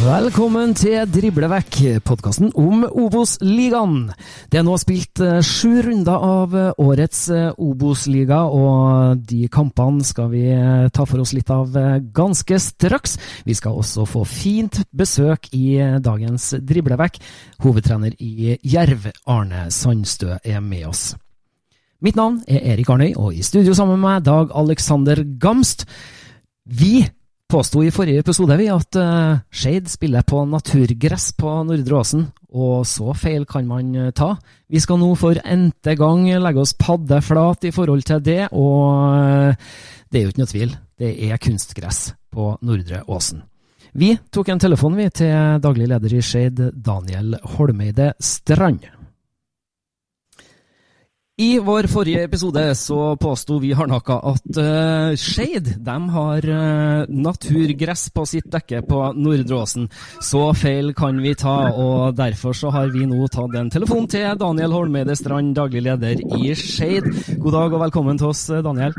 Velkommen til Driblevekk, podkasten om Obos-ligaen. Det er nå spilt eh, sju runder av eh, årets eh, Obos-liga, og de kampene skal vi ta for oss litt av ganske straks. Vi skal også få fint besøk i dagens Driblevekk. Hovedtrener i Jerv, Arne Sandstø, er med oss. Mitt navn er Erik Arnøy, og i studio sammen med meg Dag Alexander Gamst. Vi påsto i forrige episode vi at uh, Skeid spiller på naturgress på Nordre Åsen, og så feil kan man eh, ta. Vi skal nå for n-te gang legge oss paddeflat i forhold til det, og eh, det er jo ikke noe tvil. Det er kunstgress på Nordre Åsen. Vi tok en telefon vi til daglig leder i Skeid, Daniel Holmeide Strand. I vår forrige episode så påsto vi hardnakka at uh, Skeid har uh, naturgress på sitt dekke på Nordre Åsen. Så feil kan vi ta, og derfor så har vi nå tatt en telefon til Daniel Holmeide Strand, daglig leder i Skeid. God dag og velkommen til oss, eh, Daniel.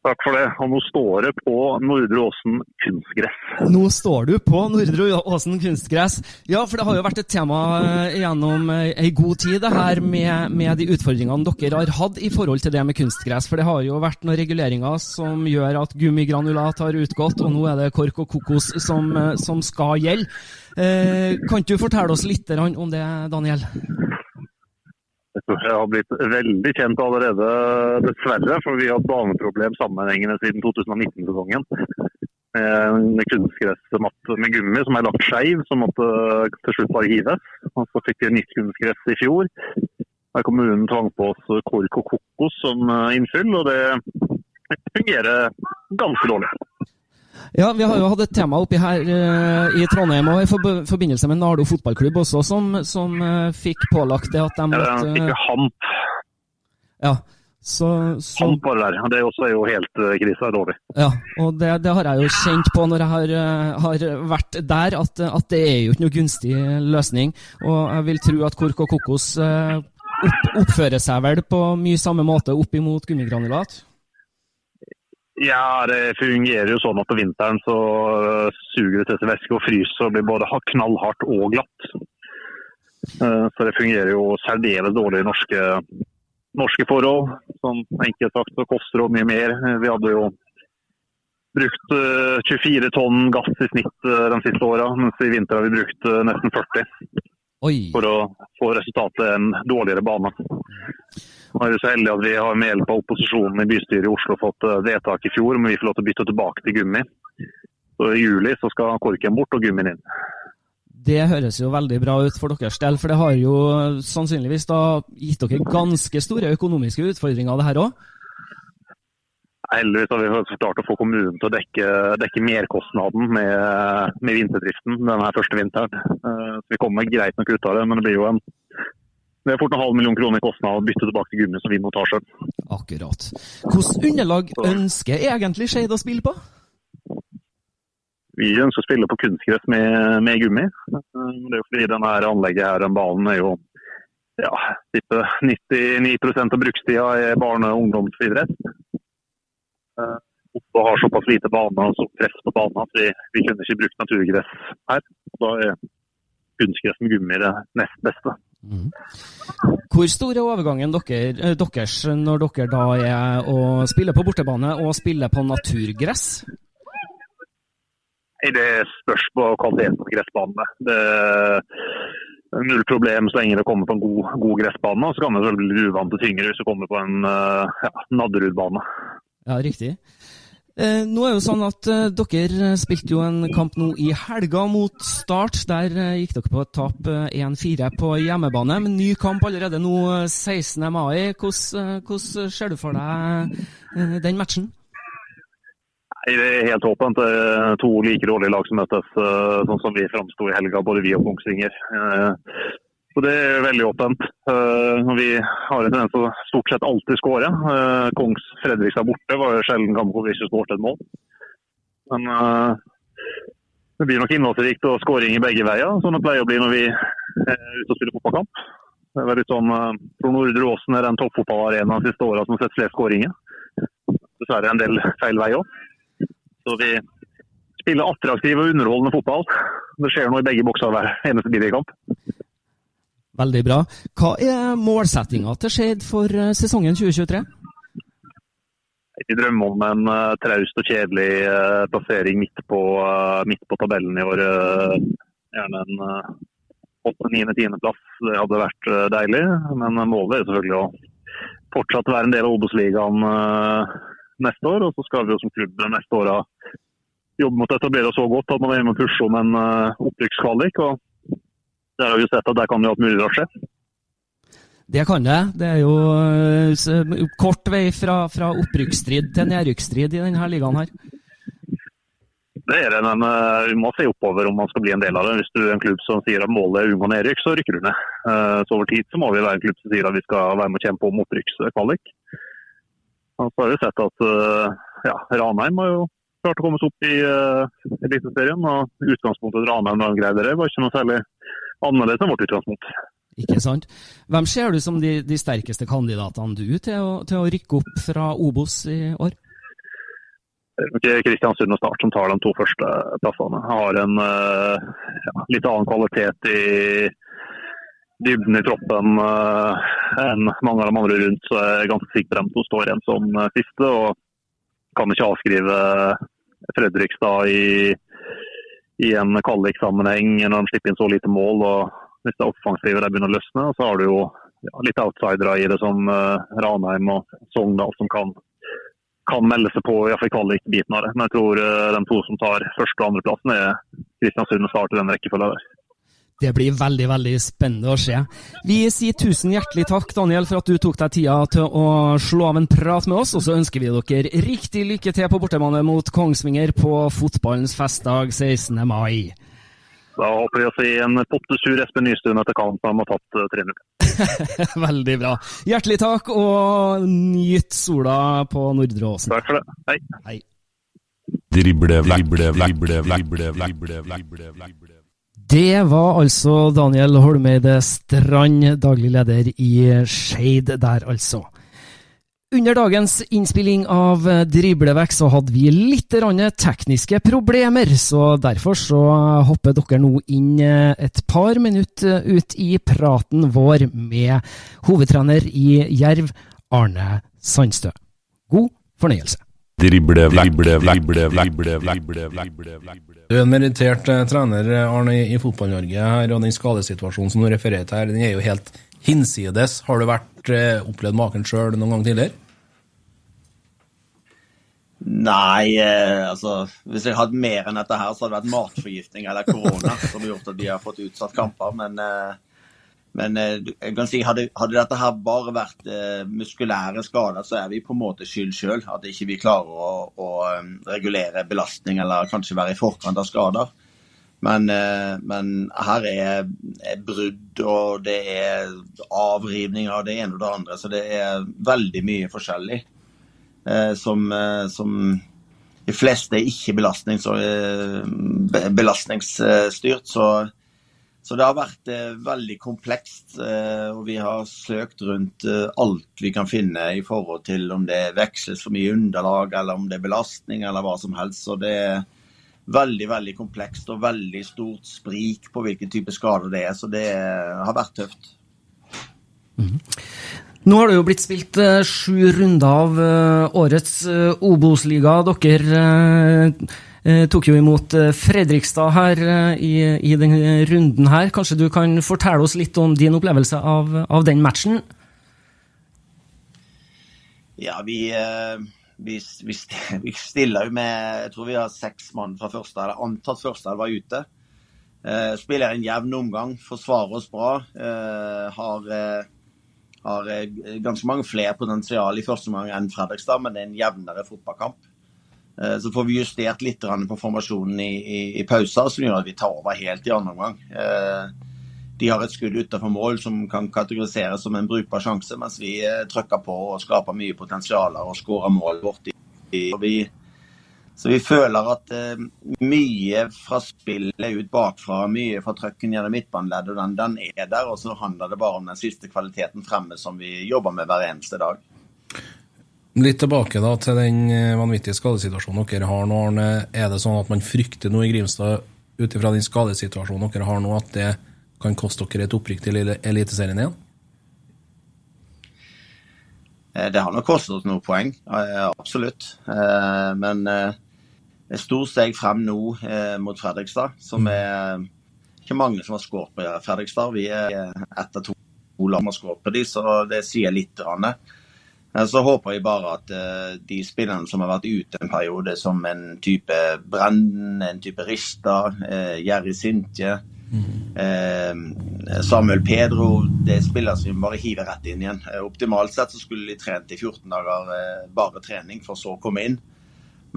Takk for det. Og nå står det på Nordre Åsen kunstgress. Nå står du på Nordre Åsen kunstgress. Ja, for det har jo vært et tema eh, gjennom eh, ei god tid, det her med, med de utfordringene dere har hatt i forhold til det med kunstgress. For det har jo vært noen reguleringer som gjør at gummigranulat har utgått, og nå er det kork og kokos som, eh, som skal gjelde. Eh, kan du fortelle oss litt om det, Daniel? Jeg tror jeg har blitt veldig kjent allerede, dessverre. For vi har hatt baneproblem sammenhengende siden 2019-sesongen. Med kunstgressmatte med gummi som er lagt skeiv, som måtte til slutt bare hives. Og så fikk vi nytt kunstgress i fjor. Der kommunen tvang på oss kork og kokos som eh, innfyll, og det fungerer ganske dårlig. Ja, vi har jo hatt et tema oppi her uh, i Trondheim og i forb- forbindelse med Nardo fotballklubb også, som, som uh, fikk pålagt det at de Ja, måtte Ikke hamp. Ja, så, så Hamp var det der. Det er også er jo helt uh, krise. dårlig. Ja, og det, det har jeg jo kjent på når jeg har, eh, har vært der, at, at det er jo ikke noe gunstig løsning. Og jeg vil tro at kork og kokos eh, opp, oppfører seg vel på mye samme måte opp imot gummigranulat? Ja, det fungerer jo sånn at på vinteren så øh, suger det til seg væske og fryser og blir både knallhardt og glatt. Eh, Så det fungerer jo særdeles dårlig i norske, norske forhold. Som enkelt sagt så koster det mye mer. Vi hadde jo brukt øh, 24 tonn gass i snitt øh, de siste åra, mens i vinter har vi brukt øh, nesten 40 Oi. for å få resultatet en dårligere bane. Nå er vi så heldige at vi har med hjelp av opposisjonen i bystyret i Oslo fått eh, vedtak i fjor om vi får lov til å bytte tilbake til gummi. Så I juli så skal korken bort og gummien inn. Det høres jo veldig bra ut for deres del, for det har jo sannsynligvis da gitt dere ganske store økonomiske utfordringer, det her òg? Heldigvis har vi klart å få kommunen til å dekke, dekke merkostnaden med, med vinterdriften denne første vinteren. Eh, Så vi kommer greit nok ut av det, men det blir jo en Det er fort en halv million kroner i kostnad å bytte tilbake til gummi som vi må ta sjøl. Akkurat. Hvilket underlag ønsker egentlig Skeid å spille på? Vi ønsker å spille på kunstgress med, med gummi. Eh, Det er jo fordi denne anlegget her, den banen er jo ja, tipper 99 av brukstida er barne- og ungdomsidrett. Eh, Oslo har såpass lite bane og så press på banen at vi, vi kunne ikke brukt naturgress her. Og Da er kunstgress med gummi det nest beste. Hvor stor er overgangen dere, eh, deres når dere da er å spille på bortebane og spille på naturgress? Det spørs på kvaliteten på gressbanene. Det er null problem så lenge det kommer på en god, god gressbane. Og så kan det selvfølgelig bli uvant og tyngre hvis det kommer på en eh, ja, Nadderud-bane. Ja, riktig. Eh, nå er det jo sånn at eh, Dere spilte jo en kamp nå i helga mot Start. Der eh, gikk dere på et tap eh, 1-4 på hjemmebane. Men ny kamp allerede nå eh, 16. mai. Hvordan, eh, hvordan ser du for deg eh, den matchen? Nei, Det er helt åpent. Det er to like dårlige lag som møtes, eh, sånn som vi framsto i helga, både vi og Kongsvinger. Så Det er veldig åpent. Eh, Vi har en tendens til å stort sett alltid skåre. Eh, Kongs Fredrikstad borte var jo sjelden kamp hvor vi ikke skåret et mål. Men eh, det blir nok innholdsrikt og skåring i begge veier, sånn det pleier å bli når vi er ute og spiller fotballkamp. Det er litt sånn, eh, tror Nordre Åsen er den toppfotballarenaen de siste åra som har sett flest skåringer. Dessverre en del feil vei òg. Så vi spiller attraktiv og underholdende fotball. Det skjer noe i begge bokser hver eneste billigkamp. Veldig bra. Hva er målsettinga til Skeid for eh, sesongen 2023? Vi drømmer om en uh, traust og kjedelig uh, plassering midt på, uh, midt på tabellen i år. gjerne en 8.-9.-10.-plass. Det hadde vært deilig. Men målet er selvfølgelig å fortsatt være en del av Obos-ligaen neste år. Og så skal vi jo som klubb neste år jobbe mot å etablere oss så godt at man er med å pusher om en opprykkskvalik. Og der har vi jo sett at der kan jo alt mulig rart skje. Det kan det. Det er jo eh, kort vei fra, fra opprykksstrid til nedrykksstrid i denne ligaen her. Det er det, men eh, vi må se oppover om man skal bli en del av det. Hvis du er en klubb som sier at målet er unngå nedrykk, så rykker du ned. Eh, Så over tid så må vi være en klubb som sier at vi skal være med å kjempe om opprykkskvalik. Så har vi sett at ja, Ranheim har jo klart å komme seg opp i Eliteserien. Og utgangspunktet til Ranheim da de greide det, var ikke noe særlig annerledes enn vårt utgangspunkt. Ikke sant? Hvem ser du som de, de sterkeste kandidatene du til å, til å rykke opp fra Obos i år? Kristiansund og Start som tar de to første plassene. Har en eh, ja, litt annen kvalitet i dybden i troppen eh, enn mange av de andre rundt. Så jeg er ganske sikker på dem to står igjen som eh, siste. Og kan ikke avskrive Fredrikstad i, i en kvaliksammenheng når de slipper inn så lite mål. og Hvis det offensive der begynner å løsne, så har du jo ja, litt outsidere i det som uh, Ranheim og Sogndal som kan kan melde seg på i kvalikbiten av det. Men jeg tror uh, de to som tar første- og andreplassen, er Kristiansund og Start i den rekkefølgen der. Det blir veldig veldig spennende å se. Vi sier tusen hjertelig takk Daniel, for at du tok deg tida til å slå av en prat med oss. Og så ønsker vi dere riktig lykke til på bortebane mot Kongsvinger på fotballens festdag 16. mai. Da håper vi å se en pottesur Espen Nystuen etter kamp. Han har tatt eh, 3-0. veldig bra. Hjertelig takk, og nyt sola på Nordre Åsen. Takk for det. Hei. Hei. Drible, drible, drible, drible, drible, drible, drible. Det var altså Daniel Holmeide Strand, daglig leder i Skeid der, altså. Under dagens innspilling av Driblevekk så hadde vi litt grann tekniske problemer, så derfor så hopper dere nå inn et par minutter ut i praten vår med hovedtrener i Jerv, Arne Sandstø. God fornøyelse. Driblevekk, driblevekk, driblevekk, driblevekk, driblevekk. drible, drible. Du er en merittert eh, trener Arne, i Fotball-Norge, her, og den skadesituasjonen som du refererer til her, den er jo helt hinsides. Har du vært, eh, opplevd maken sjøl noen gang tidligere? Nei, eh, altså hvis jeg hadde mer enn dette her, så hadde det vært matforgiftning eller korona som har gjort at de har fått utsatt kamper. Men, eh, men eh, jeg kan si, hadde, hadde dette her bare vært eh, muskulære skader, så er vi på en måte skyld sjøl. At ikke vi klarer å, å eh, regulere belastning eller kanskje være i forkant av skader. Men, eh, men her er, er, brudd, og det er avrivning av det ene og det andre. Så det er veldig mye forskjellig eh, som, som, de fleste er ikke belastnings, belastningsstyrt. Så, så, det har vært veldig komplekst. Og vi har søkt rundt alt vi kan finne i forhold til om det veksles for mye underlag, eller om det er belastning, eller hva som helst. Så det er veldig veldig komplekst og veldig stort sprik på hvilken type skader det er. Så det har vært tøft. Mm. Nå har det jo blitt spilt sju runder av årets Obos-liga. Dere tok jo imot Fredrikstad her i, i denne runden her. Kanskje du kan fortelle oss litt om din opplevelse av, av den matchen? Ja, vi vi, vi, stiller jo med Jeg tror vi har seks mann fra første, eller antatt første var ute. Eh, spiller en jevn omgang, forsvarer oss bra. Eh, har, eh, har eh, ganske mange flere potensial i første omgang enn Fredrikstad, men det er en jevnere fotballkamp. Eh, så får vi justert litt på formasjonen i, i, i pauser, som gjør at vi tar over helt i andre omgang. Eh, de har et skudd utenfor mål som kan kategoriseres som en brukbar sjanse, mens vi eh, trykker på og skaper mye potensial og skårer mål borti. Vi, så vi føler at mye fra spillet ut bakfra, mye fra trøkken gjennom midtbaneleddet, den, den er der. Og så handler det bare om den siste kvaliteten fremme som vi jobber med hver eneste dag. Litt tilbake da til den eh, vanvittige skadesituasjonen dere har nå. Arne. Er det sånn at man frykter noe i Grimstad ut ifra den skadesituasjonen dere har nå, at det kan koste dere et opprykk til Eliteserien igjen? Eh, det har nok kostet oss noen poeng, absolutt. Eh, men et stort steg frem nå mot Fredrikstad, som mm. er ikke mange som har skåret på Fredrikstad. Vi er ett av to lag som har skåret på dem, så det sier litt. Så håper jeg bare at de spillerne som har vært ute en periode, som en type Brenden, en type Rista, Jerry Sintje, Mm. Samuel Pedro det er spillere som bare hiver rett inn igjen. Eh, optimalt sett så skulle de trent i 14 dager eh, bare trening, for så å komme inn.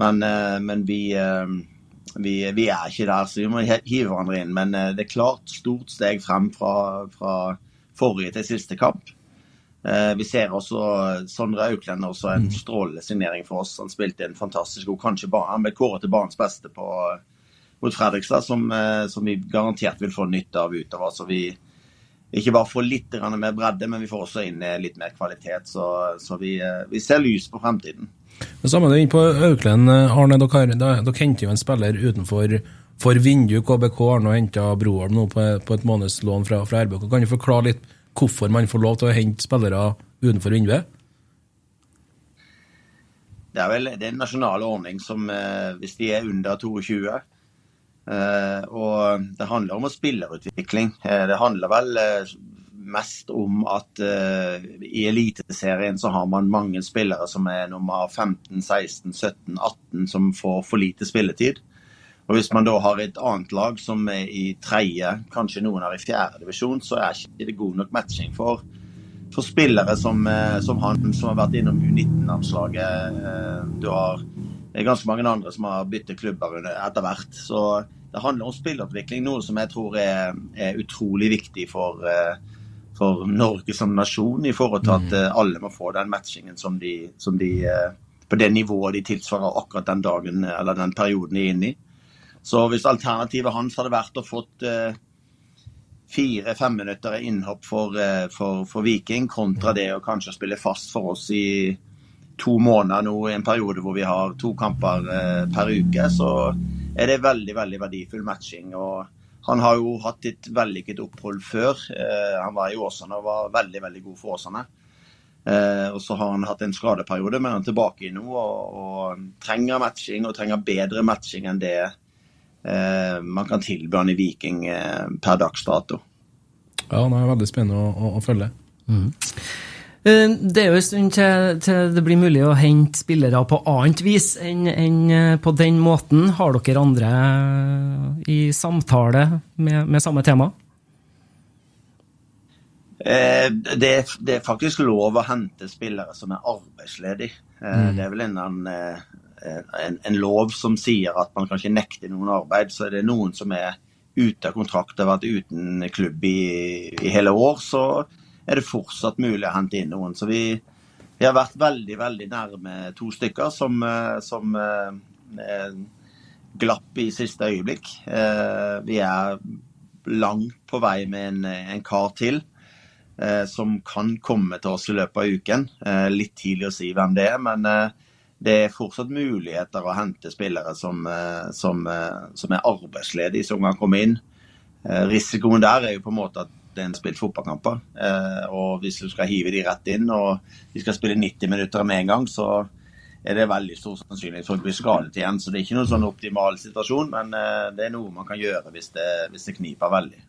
Men, men vi, vi, vi, er ikke der, så vi må hive hverandre inn. Men det er klart stort steg frem fra, fra forrige til siste kamp. Vi ser også Sondre Auklend også en mm. strålende signering for oss. Han spilte en fantastisk god, kanskje han ble kåret til banens beste på mot Fredrikstad, som, eh, som, vi garantert vil få nytte av utover. Så vi ikke bare får litt mer bredde, men vi får også inn eh, litt mer kvalitet. Så, så vi, eh, vi, ser lys på fremtiden. Det samme er inne på Auklend, Arne. Dere, dere henter jo en spiller utenfor for Vindu. KBK har nå henta Broholm nå på, på, et månedslån fra, fra RBK. Kan du forklare litt hvorfor man får lov til å hente spillere utenfor vinduet? Det er vel det er en nasjonal ordning som hvis de er under 22, eh, og det handler om spillerutvikling. Eh, det handler vel uh, mest om at i Eliteserien så har man mange spillere som er nummer 15, 16, 17, 18 som får for lite spilletid. Og Hvis man da har et annet lag som er i tredje, kanskje noen er i fjerde divisjon, så er ikke det god nok matching for, for spillere som, som, han som har vært innom U19-landslaget. Du har det ganske mange andre som har byttet klubber etter hvert. Så det handler om spillerutvikling, noe som jeg tror er, er utrolig viktig for, eh, for, Norge som nasjon, i forhold til at mm. eh, alle må få den matchingen som de, som de eh, på det nivået de tilsvarer akkurat den dagen eller den perioden de er inne i. Så hvis alternativet hans hadde vært å fått fire femminutter innhopp for, for, for, Viking, kontra det å kanskje spille fast for oss i to måneder nå i en periode hvor vi har to kamper eh, per uke, så er det veldig veldig verdifull matching. og Han har jo hatt et vellykket opphold før. Eh, han var i Åsane og var veldig veldig god for Åsane. Eh, og Så har han hatt en skadeperiode, men han er tilbake i nå og, og trenger matching og trenger bedre matching enn det man kan tilby han i Viking per dags dato. Ja, det er veldig spennende å, å, å følge. Mm. Eh, det er jo en stund til, til, det blir mulig å hente spillere på annet vis enn, enn eh, på den måten. Har dere andre i samtale med, med samme tema? Eh, det, det, er faktisk lov å hente spillere som er arbeidsledige. Mm. Det er vel en, en, en, lov som sier at man kan ikke nekte noen arbeid. Så er det noen som er ute av kontrakt og har vært uten klubb i, i, hele år, så er det fortsatt mulig å hente inn noen. Så vi, vi har vært veldig veldig nærme to stykker som, eh, som eh, glapp i siste øyeblikk. Eh, vi er langt på vei med en, en kar til. Eh, som kan komme til oss i løpet av uken. Eh, litt tidlig å si hvem det er, men eh, det er fortsatt muligheter å hente spillere som, eh, som, eh, som er arbeidsledige, som kan komme inn. Eh, risikoen der er jo på en måte at det er en spilt fotballkamper. og hvis du skal hive de rett inn, og de skal spille 90 minutter med en gang, så er det veldig stor sannsynlighet for å bli skadet igjen. Så det er ikke noen sånn optimal situasjon, men det er noe man kan gjøre hvis det, hvis det kniper veldig.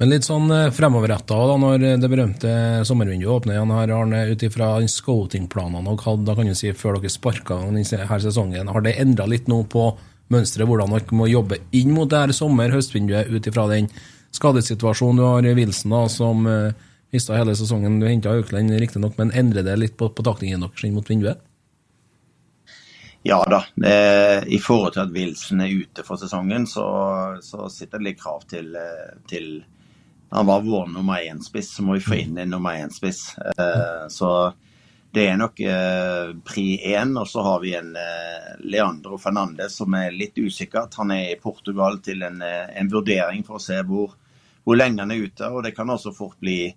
Men litt sånn fremoverretta, da, når det berømte sommervinduet åpner igjen her, Arne, ut ifra scoutingplanene og hadde da kan du si før dere sparka denne sesongen, har det endra litt nå på mønsteret, hvordan dere må jobbe inn mot det her sommer-høstvinduet ut ifra den skadesituasjonen du har Wilson, da, som mista hele sesongen. Du henta Aukland riktignok, men endrer det litt på, på taktingen deres inn mot vinduet? Ja da. Eh, I forhold til at Wilson er ute for sesongen, så, så sitter det litt krav til, til Han var vår nummer én-spiss, så må vi få inn en nummer én-spiss. Eh, så det er nok eh, pri én. Og så har vi en eh, Leandro Fernandez som er litt usikker. Han er i Portugal til en, eh, en vurdering for å se hvor, hvor, lenge han er ute. Og det kan også fort bli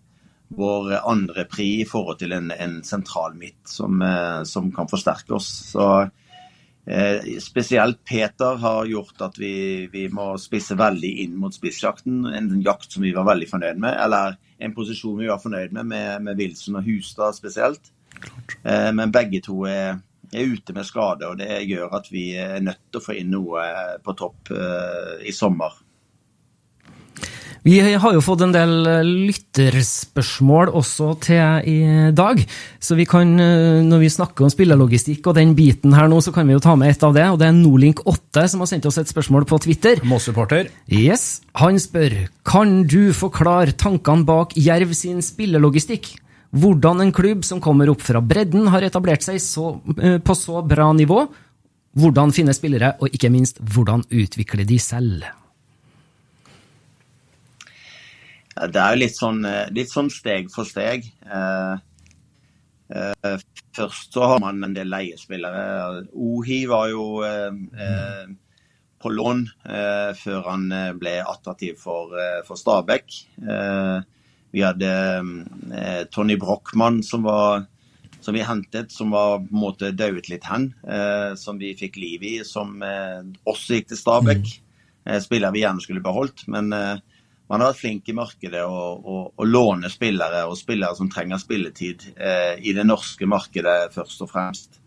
vår andre pri i forhold til en, en sentral midt som, eh, som, kan forsterke oss. Så eh, Spesielt Peter har gjort at vi, vi, må spisse veldig inn mot spissjakten. En jakt som vi var veldig fornøyd med, eller en posisjon vi var fornøyd med, med, med Wilson og Hustad spesielt. Eh, men begge to er, er, ute med skade, og det gjør at vi er nødt til å få inn noe på topp eh, i sommer. Vi har jo fått en del lytterspørsmål også til i dag. Så vi kan, eh, når vi snakker om spillelogistikk og den biten her nå, så kan vi jo ta med et av det. Og det er Nolink8 som har sendt oss et spørsmål på Twitter. Moss-supporter. Yes. Han spør kan du forklare tankene bak Jerv sin spillelogistikk. Hvordan en klubb som kommer opp fra bredden, har etablert seg så, eh, på så bra nivå. Hvordan finne spillere, og ikke minst hvordan utvikle de selv. Det er jo litt sånn, eh, litt sånn steg for steg. Eh, først så har man en del leiespillere. Ohi var jo på lån før han ble attraktiv for, for Stabæk. Vi hadde eh, Tony Brochmann som, som, vi hentet, som var på en måte dauet litt hen. Eh, som vi fikk liv i, som eh, også gikk til Stabæk. Mm. spiller vi gjerne skulle beholdt. Men eh, man har vært flink i markedet å låne spillere, og spillere som trenger spilletid eh, i det norske markedet først og fremst.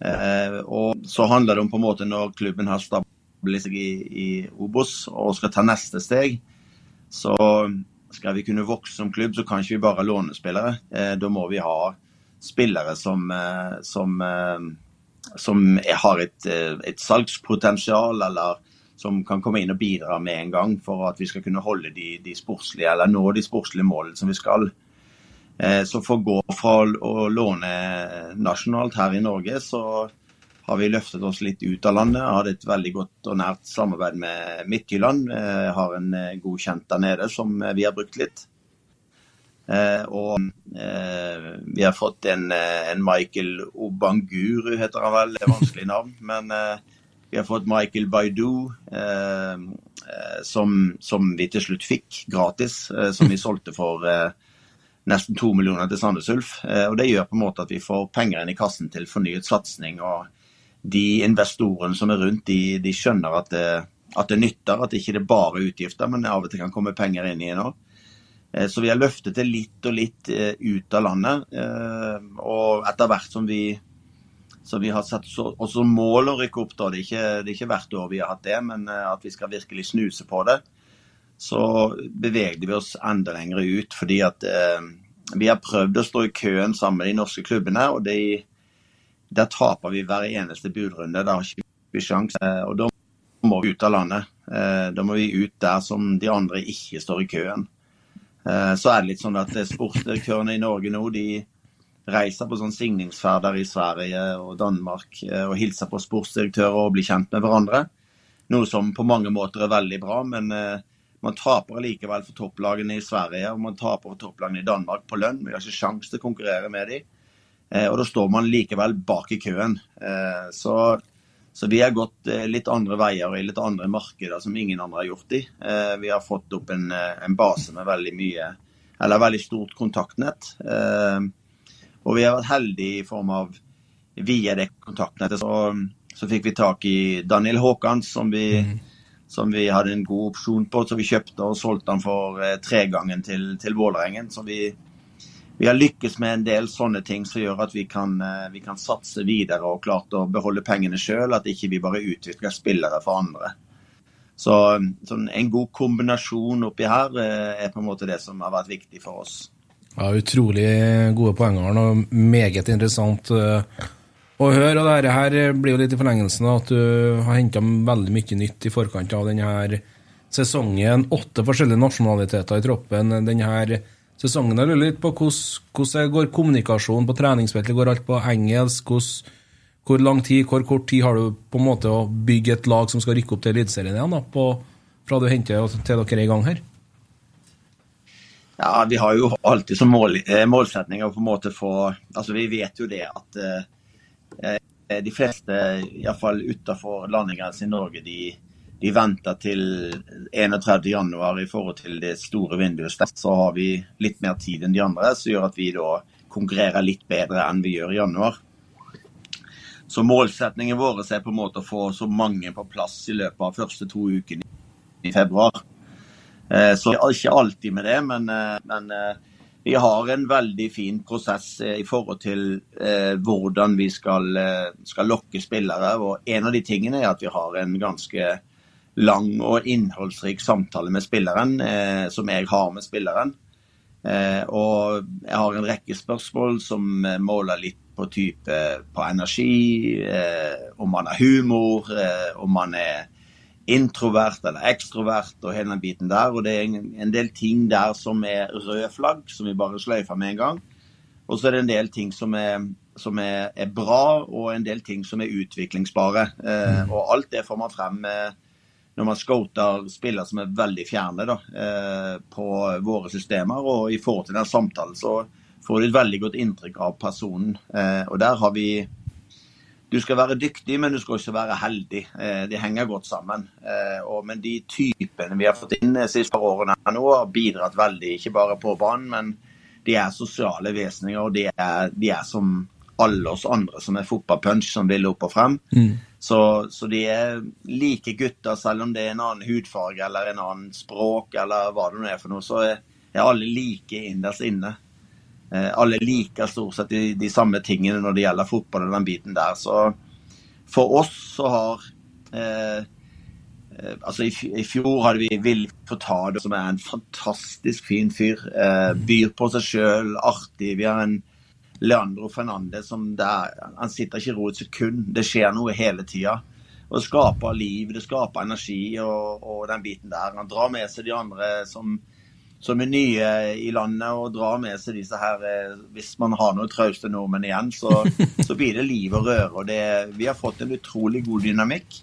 Eh, og så handler det om på en måte når klubben har stablet seg i, i Obos og skal ta neste steg, så skal vi kunne vokse som klubb, så kan ikke vi bare låne spillere. Eh, da må vi ha spillere som, eh, som, eh, som har et, et, salgspotensial, eller som kan komme inn og bidra med en gang for at vi skal kunne holde de, de sportslige, eller nå de sportslige målene som vi skal. Så for å gå fra å låne nasjonalt her i Norge, så har vi løftet oss litt ut av landet. hadde et veldig godt og nært samarbeid med Midtjylland. Jeg eh, har en godkjent god kjent der nede som eh, vi har brukt litt. Og vi har fått en, en Michael Obanguru, heter han vel. Det er vanskelig navn. Men vi har fått Michael Baidu, som, som vi til slutt fikk gratis. Som vi solgte for nesten to millioner til Sandnes Ulf. Og det gjør på en måte at vi får penger inn i kassen til fornyet satsing og de investorene som er rundt, de, de skjønner at det, at det, nytter. At det ikke er bare utgifter, men av og til kan komme penger inn i det òg. Eh, så vi har løftet det litt og litt eh, ut av landet. Eh, og etter hvert som vi, som vi har satt også mål å rykke opp, da. Det er, ikke, det er ikke hvert år vi har hatt det, men at vi skal virkelig snuse på det. Så bevegde vi oss enda lenger ut, fordi at vi har prøvd å stå i køen sammen med de norske klubbene. og de der taper vi hver eneste budrunde. Da har ikke vi sjanse. Og da må vi ut av landet. Eh, da må vi ut der som de andre ikke står i køen. Eh, så er det litt sånn at sportsdirektørene i Norge nå de reiser på sånn signingsferder i Sverige og Danmark eh, og hilser på sportsdirektører og bli kjent med hverandre. Noe som på mange måter er veldig bra, men Man taper likevel for topplagene i Sverige og man taper for topplagene i Danmark på lønn. Vi har ikke sjanse til å konkurrere med dem. Eh, og da står man likevel bak i køen. Eh, så, så vi har gått eh, litt andre veier og i litt andre markeder som ingen andre har gjort i. Eh, vi har fått opp en, eh, en, base med veldig mye, eller veldig stort kontaktnett. Og vi har vært heldige i form av via det kontaktnettet så, så fikk vi tak i Daniel Haakons, som vi mm som vi hadde en god opsjon på, så vi kjøpte og solgte den for eh, tregangen til, til Vålerengen. Så vi, vi, har lykkes med en del sånne ting som gjør at vi kan, eh, vi kan satse videre og klart å beholde pengene sjøl, at ikke vi bare utvikler spillere for andre. Så sånn, en god kombinasjon oppi her eh, er på en måte det som har vært viktig for oss. Ja, Utrolig gode poenger og meget interessant. Uh å høre. Og dette her blir jo litt i forlengelsen av at du har henta veldig mye nytt i forkant av denne sesongen. Åtte forskjellige nasjonaliteter i troppen denne sesongen. Jeg lurer litt på hvordan går kommunikasjonen på treningsfeltet? Går alt på engelsk? Hvordan, hvor lang tid, hvor kort tid har du på en måte å bygge et lag som skal rykke opp til Eliteserien igjen? da, på, fra du henter til dere er i gang her? Ja, Vi har jo alltid som mål, eh, målsetning å på en måte få altså Vi vet jo det at eh, Eh, de fleste, iallfall utenfor landegrensen i Norge, de, de venter til 31.1 i forhold til det store vinduet. Så har vi litt mer tid enn de andre, som gjør at vi da konkurrerer litt bedre enn vi gjør i januar. Så målsetningen vår er på en måte å få så mange på plass i løpet av første to ukene i februar. Eh, så ikke alltid med det, men, eh, men vi har en veldig fin prosess eh, i forhold til eh, hvordan vi skal, eh, skal, lokke spillere. og En av de tingene er at vi har en ganske lang og innholdsrik samtale med spilleren, eh, som jeg har med spilleren. Eh, og jeg har en rekke spørsmål som eh, måler litt på type på energi, om man har humor, om man er introvert eller ekstrovert og hele den biten der. Og det er en, del ting der som er røde flagg, som vi bare sløyfer med en gang. Og så er det en del ting som er, som er, er bra, og en del ting som er utviklingsbare. Eh, mm. og alt det får man frem med når man scouter spillere som er veldig fjerne da, eh, på våre systemer. Og i forhold til den samtalen så får du et veldig godt inntrykk av personen. Eh, og der har vi du skal være dyktig, men du skal også være heldig. Eh, de henger godt sammen. Eh, men de typene vi har fått inn de siste par årene nå, har bidratt veldig, ikke bare på banen, men de er sosiale vesener. Og de er, de er som alle oss andre som er fotballpunch, som vil opp og frem. Mm. Så, så, de er like gutter, selv om det er en annen hudfarge eller en annen språk eller hva det nå er for noe. Så er alle like innerst inne. Eh, alle liker stort sett de, de, samme tingene når det gjelder fotball og den biten der. Så for oss så har eh, eh Altså, i, i, fjor hadde vi Vil Fortado, som er en fantastisk fin fyr. Eh, byr på seg sjøl, artig. Vi har en Leandro Fernandez som der, Han sitter ikke i ro et sekund. Det skjer noe hele tida. Og det skaper liv, det skaper energi og, og den biten der. Han drar med seg de andre som som er nye i landet og drar med seg disse her eh, Hvis man har noe trauste nordmenn igjen, så, så, blir det liv og røre. og det, Vi har fått en utrolig god dynamikk.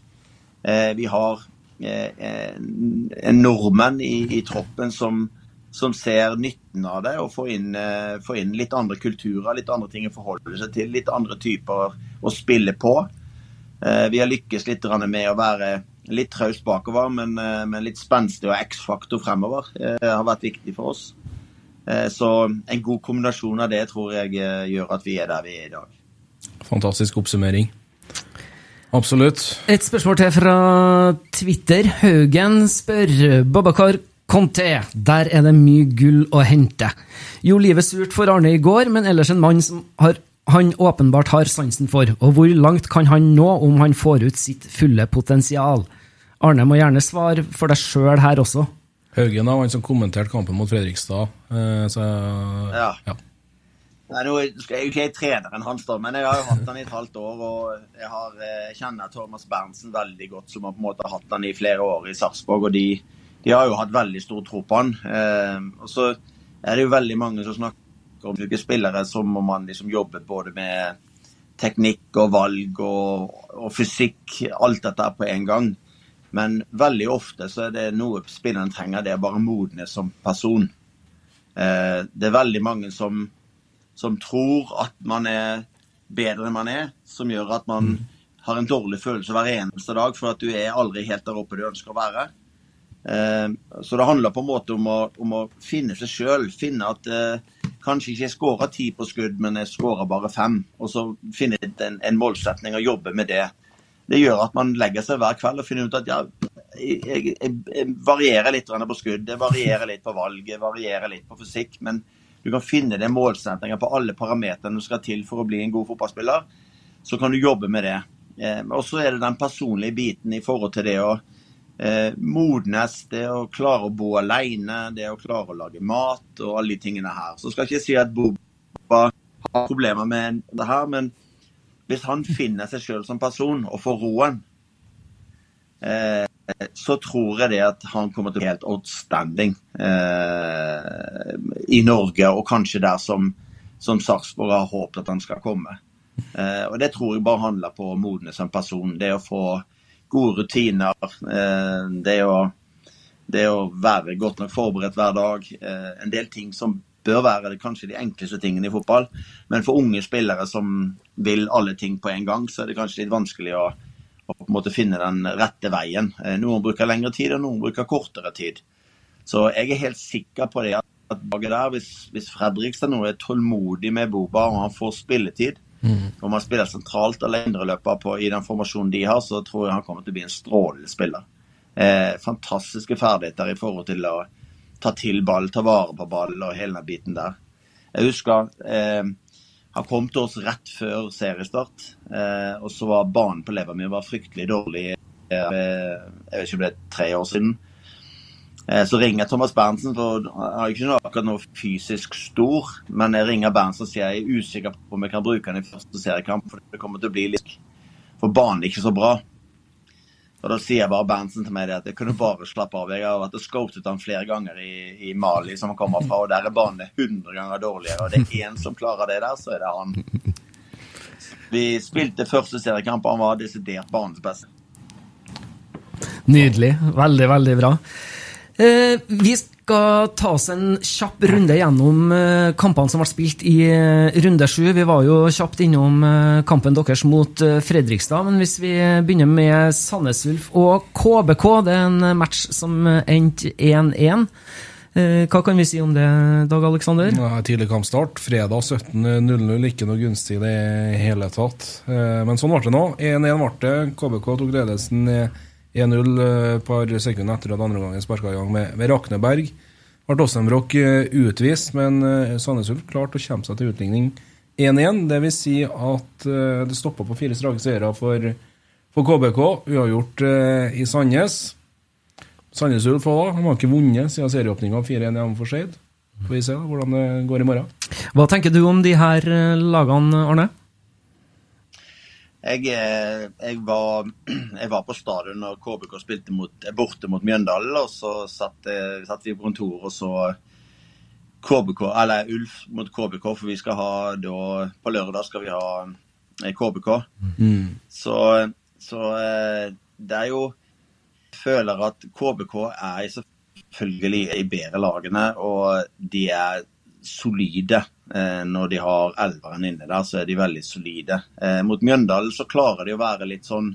Eh, vi har eh, en nordmenn i, i troppen som, som, ser nytten av det, og får inn, eh, får inn, litt andre kulturer, litt andre ting å forholde seg til, litt andre typer å spille på. Eh, vi har lykkes litt med å være litt traust bakover, men, eh, men, litt spenstig og X-faktor fremover eh, har vært viktig for oss. Eh, så en god kombinasjon av det tror jeg gjør at vi er der vi er i dag. Fantastisk oppsummering. Absolutt. Et spørsmål til fra Twitter. Haugen spør Babakar Conté, der er det mye gull å hente. Jo, livet surt for Arne i går, men ellers en mann som har, han åpenbart har sansen for. Og hvor langt kan han nå om han får ut sitt fulle potensial? Arne må gjerne svare for deg sjøl her også. Haugen var han som kommenterte kampen mot Fredrikstad. Eh, så, ja. ja. Nei, nå skal jeg jo ikke jeg treneren hans, da, men jeg har jo hatt han i et halvt år. Og jeg, har, eh, jeg kjenner Thomas Berntsen veldig godt, som har på en måte hatt han i flere år i Sarpsborg. Og de, de, har jo hatt veldig stor tro på han. Eh, og så er det jo veldig mange som snakker om spillere som om man liksom jobber både med teknikk og valg og, og fysikk, alt dette på en gang. Men veldig ofte så er det noe spilleren trenger, det er bare modenhet som person. Eh, det er veldig mange som, som tror at man er bedre enn man er, som gjør at man har en dårlig følelse hver eneste dag for at du er aldri helt der oppe du ønsker å være. Eh, så det handler på en måte om å, om å finne seg sjøl. Finne at eh, kanskje ikke jeg skårer ti på skudd, men jeg skårer bare fem. Og så finne en, en målsetning og jobbe med det. Det gjør at man legger seg hver kveld og finner ut at ja, jeg, jeg, jeg varierer litt på skudd, jeg varierer litt på valg, jeg varierer litt på fysikk. Men du kan finne det målsetninger på alle parametrene du skal til for å bli en god fotballspiller. Så kan du jobbe med det. Eh, og så er det den personlige biten i forhold til det å eh, modnes, det å klare å bo alene, det å klare å lage mat og alle de tingene her. Så skal jeg ikke si at Boba har problemer med det her, men hvis han finner seg sjøl som person og får roen, eh, så tror jeg det at han kommer til å bli helt outstanding eh, i Norge, og kanskje der som, som Sarpsborg har håpet at han skal komme. Eh, og Det tror jeg bare handler på å modne som person. Det å få gode rutiner, eh, det å, det, å, være godt nok forberedt hver dag. Eh, en del ting som bør være det, kanskje de enkleste tingene i fotball. Men for unge spillere som vil alle ting på en gang, så er det kanskje litt vanskelig å, å på en måte finne den rette veien. Eh, noen bruker lengre tid, og noen bruker kortere tid. Så jeg er helt sikker på det at der, hvis, hvis Fredrikstad nå er tålmodig med Boba og han får spilletid, mm. Om man spiller sentralt eller indreløper i den formasjonen de har, så tror jeg han kommer til å bli en strålende spiller. Eh, fantastiske ferdigheter i forhold til å ta til ball, ta vare på ball og hele den biten der. Jeg husker eh, han kom til oss rett før seriestart, eh, og så var banen på Levermyr fryktelig dårlig. Eh, jeg vet ikke om det er tre år siden. Eh, så ringer Thomas Berntsen, for han er ikke akkurat noe fysisk stor, men jeg ringer Berntsen og sier jeg er usikker på om jeg kan bruke han i første seriekamp, for det kommer til å bli litt For banen er ikke så bra. Og Da sier bare Berntsen til meg at jeg kunne bare slappe av. Jeg har vært og scoutet han flere ganger i, i, Mali, som han kommer fra, og der er banen 100 ganger dårligere. Og det er én som klarer det der, så er det han. Vi spilte første seriekamp, og han var desidert banens beste. Nydelig. Veldig, veldig bra. Eh, vi skal ta oss en kjapp runde gjennom eh, kampene som ble spilt i eh, runde sju. Vi var jo kjapt innom kampen deres mot Fredrikstad. Men hvis vi begynner med Sandnes Ulf og KBK, det er en match som endte 1-1. Hva kan vi si om det, Dag Aleksander? Tidlig kampstart. Fredag 17.00. Ikke noe gunstig i det hele tatt. Men sånn ble det nå. 1-1 ble det. KBK tok ledelsen. 1-0 et eh, par sekunder etter at andre gangen sparka i gang med, med Rakneberg. Ble Åsenbrokk eh, utvist, men eh, Sandnes Ulf klarte å kjempe seg til utligning 1-1. Det vil si at det stoppa på fire strake seire for, for, KBK. Uavgjort i Sandnes. Sandnes Ulf òg, har ikke vunnet siden serieåpninga 4-1 hjemme for Skeid. Får vi se da, hvordan det går i morgen. Hva tenker du om de her lagene, Arne? Jeg, eh, jeg, var, jeg, var, på stadion når KBK spilte mot, borte mot Mjøndalen. Og så satt, eh, satt, vi på kontoret og så KBK, eller Ulf mot KBK, for vi skal ha da På lørdag skal vi ha KBK. Eh, mm. Så, så, det er jo føler at KBK er selvfølgelig i bedre lagene, og de er solide. Eh, når de har elveren inne der, så er de veldig solide. Eh, mot Mjøndalen så klarer de å være litt sånn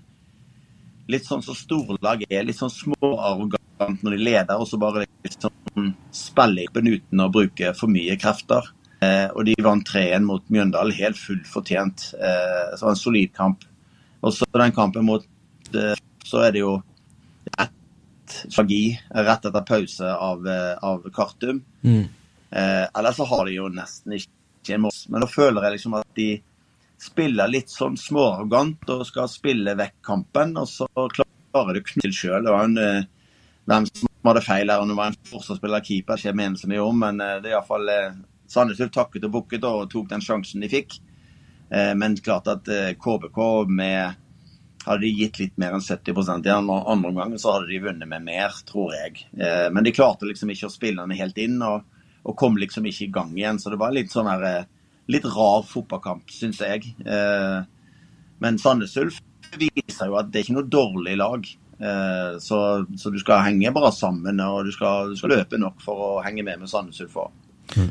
litt sånn som storlag er. Litt sånn småarrogant når de leder, og så bare litt sånn spille uten å bruke for mye krefter. Eh, og de vant 3-1 mot Mjøndalen, helt fullt fortjent. Så det var en solid kamp. Og så den kampen mot Så er det jo rett magi rett etter pause av, av Kartum. Mm. Eh, eller så har de jo nesten ikke en mål. Men da føler jeg liksom at de spiller litt sånn småarrogant og skal spille vekk kampen, og så klarer å knytte til sjøl. Eh, hvem som hadde feil her, om det var en forsvarsspiller keeper, ikke mener så mye om, men eh, det er iallfall eh, Sandnes Ulf takket og bukket og tok den sjansen de fikk. Eh, men klart at eh, KBK med hadde de gitt litt mer enn 70% i andre omgang, så hadde de vunnet med mer, tror jeg. Eh, men de klarte liksom ikke å spille den helt inn. og og kom liksom ikke i gang igjen. Så det var litt sånn her, eh, litt rar fotballkamp, syns jeg. Eh, men Sandnes Ulf viser jo at det er ikke noe dårlig lag. Eh, så, så, du skal henge bra sammen, og du skal, du skal løpe nok for å henge med med Sandnes Ulf òg.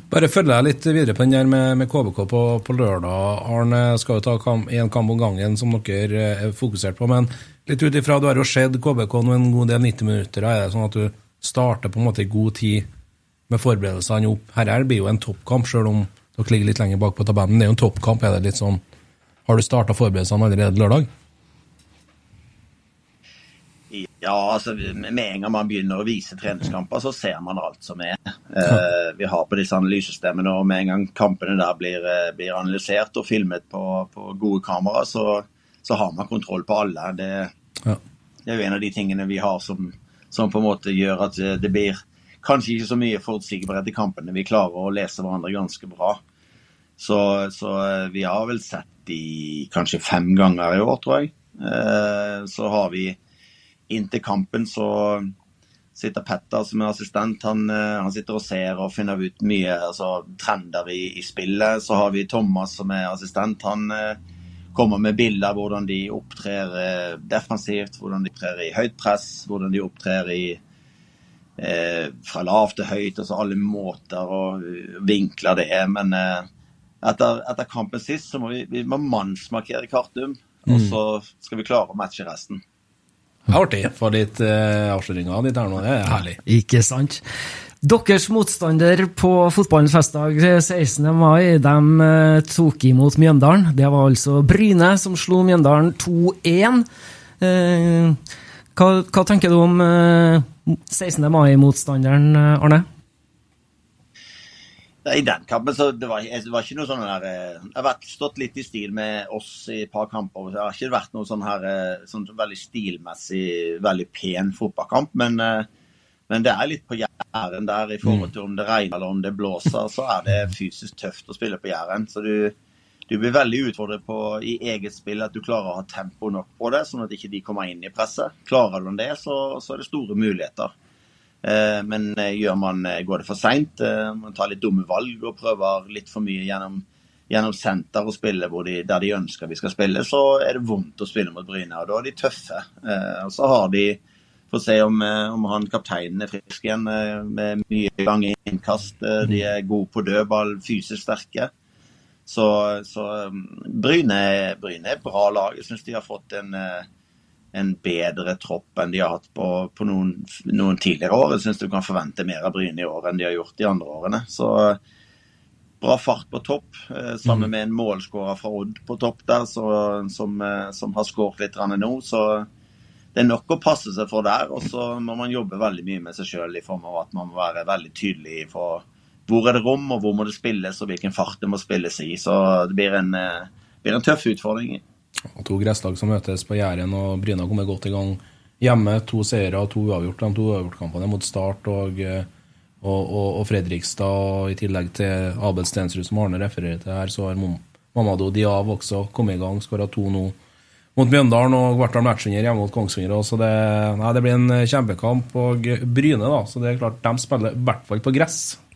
Bare følg deg litt videre på den der med, med KBK på, på, lørdag. Arne skal jo ta én kamp om gangen, som dere er fokusert på. Men litt ut ifra, du har jo sett KBK nå en god del 90 minutter. Er det sånn at du starter på en måte i god tid med forberedelsene opp? Dette blir jo en toppkamp, selv om dere ligger litt lenger bak på tabellen. Det er jo en toppkamp. er det litt sånn, Har du starta forberedelsene allerede lørdag? Ja, altså med en gang man begynner å vise treningskamper, så ser man alt som er. Eh, vi har på disse analysesystemene, og med en gang kampene der blir, eh, blir analysert og filmet på, på gode kamera, så, så, har man kontroll på alle. Det, ja. det, er jo en av de tingene vi har som, som, på en måte gjør at det blir kanskje ikke så mye forutsigbarhet i kampene. Vi klarer å lese hverandre ganske bra. Så, så eh, vi har vel sett de kanskje fem ganger i år, tror jeg. Eh, så har vi inntil kampen så sitter Petter som er assistent. Han, eh, han, sitter og ser og finner ut mye altså, trender i, i, spillet. Så har vi Thomas som er assistent. Han kommer med bilder av hvordan de opptrer defensivt, hvordan de opptrer i høyt press, hvordan de opptrer i eh, fra lavt til høyt. og så Alle måter og vinkler det er. Men eh, etter, etter, kampen sist så må vi, vi må mannsmarkere Kartum. Og mm. så skal vi klare å matche resten. Artig. Få litt eh, avsløringer ditt her nå, det er herlig. Ikke sant. Deres motstander på fotballens festdag 16. mai, de uh, tok imot Mjøndalen. Det var altså Bryne som slo Mjøndalen 2-1. Uh, eh, hva, hva, tenker du om 16. mai-motstanderen, Arne? I den kampen så det var, det var ikke noe sånn der Jeg har stått litt i stil med oss i et par kamper. Det har ikke vært noe sånn her eh, sånn veldig stilmessig, veldig pen fotballkamp. Men, eh, men det er litt på Jæren der i forhold til om det regner eller om det blåser. Så er det fysisk tøft å spille på Jæren. Så du, du blir veldig utfordret på i eget spill at du klarer å ha tempo nok på det, sånn at ikke de kommer inn i presset. Klarer du det, så, så er det store muligheter. Eh, men eh, man, eh, går det for seint, man tar litt dumme valg og prøver litt for mye gjennom, gjennom senter og spille de, der de ønsker vi skal spille, så er det vondt å spille mot Bryne. og Da er de tøffe. Og så har de Får se om, om han kapteinen er frisk igjen med mye lange innkast. De er gode på dødball, fysisk sterke. Så, så Bryne, Bryne er et bra lag. Jeg syns de har fått en en bedre tropp enn de har hatt på, på noen, noen, tidligere år. Jeg syns du kan forvente mer av Bryne i år enn de har gjort de andre årene. Så bra fart på topp, eh, sammen mm. med en målskårer fra Odd på topp der, så, som, eh, som, har skåret litt nå. Så det er nok å passe seg for der. Og så må man jobbe veldig mye med seg sjøl i form av at man må være veldig tydelig for hvor er det rom, og hvor må det spilles, og hvilken fart det må spilles i. Så det blir en, eh, blir en tøff utfordring. To gresslag som møtes på Jæren, og Bryna kommer godt i gang hjemme. To seire og to uavgjort. De to uavgjortkampene mot Start og, og, og, og, Fredrikstad. Og I tillegg til Abel Stensrud, som Arne refererer til her, så har Mamadou Diav også kommet i gang. Skåra to nå mot Mjøndalen og Kvartal Matchinger hjemme mot Kongsvinger. Så det, nei, det blir en kjempekamp. Og Bryne, da, så det er klart de spiller i hvert fall på gress.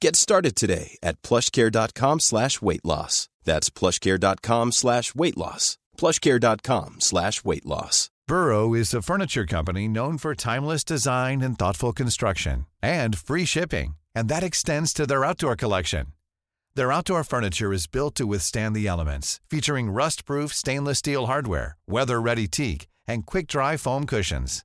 Get started today at plushcare.com slash weight loss. That's plushcare.com slash weight loss. plushcare.com slash weight loss. Burrow is a furniture company known for timeless design and thoughtful construction and free shipping, and that extends to their outdoor collection. Their outdoor furniture is built to withstand the elements, featuring rust-proof stainless steel hardware, weather-ready teak, and quick-dry foam cushions.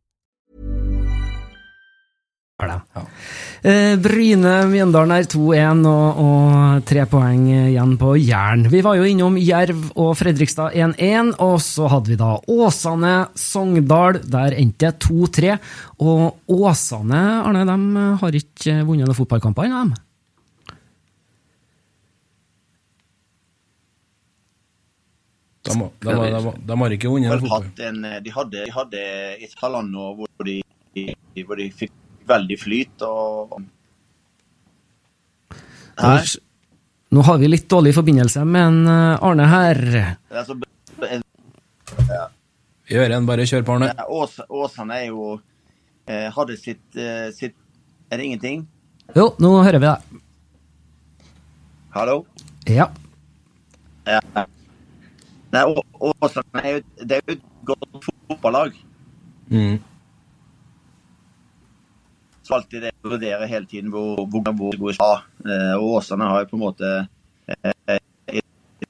Eh, Bryne Mjøndalen er 2-1 og, og tre poeng igjen på Jæren. Vi var jo innom Jerv og Fredrikstad 1-1, og så hadde vi da Åsane Sogndal. Der endte det 2-3. Og Åsane Arne, de har ikke vunnet noen fotballkamper ennå, dem? De, har- de, de, de har ikke vunnet noen fotball. en, de, hadde, de hadde et halvannet år hvor de, hvor de fikk veldig flyt. og Her, Nå har vi litt dårlig forbindelse med en, eh, Arne her. altså, en- Vi en, bare kjør på, Arne. Ås, Åsane er jo eh, Hadde sitt, eh, sitt Er det ingenting? Jo, nå hører vi deg. Hallo? Ja. Ja. Nei, Åsane er jo, det er jo et godt fotballag. Mm. Så alltid det å vurdere hele tiden hvor, hvor, hvor gode de. Eh, Og Åsane har jo på en måte eh,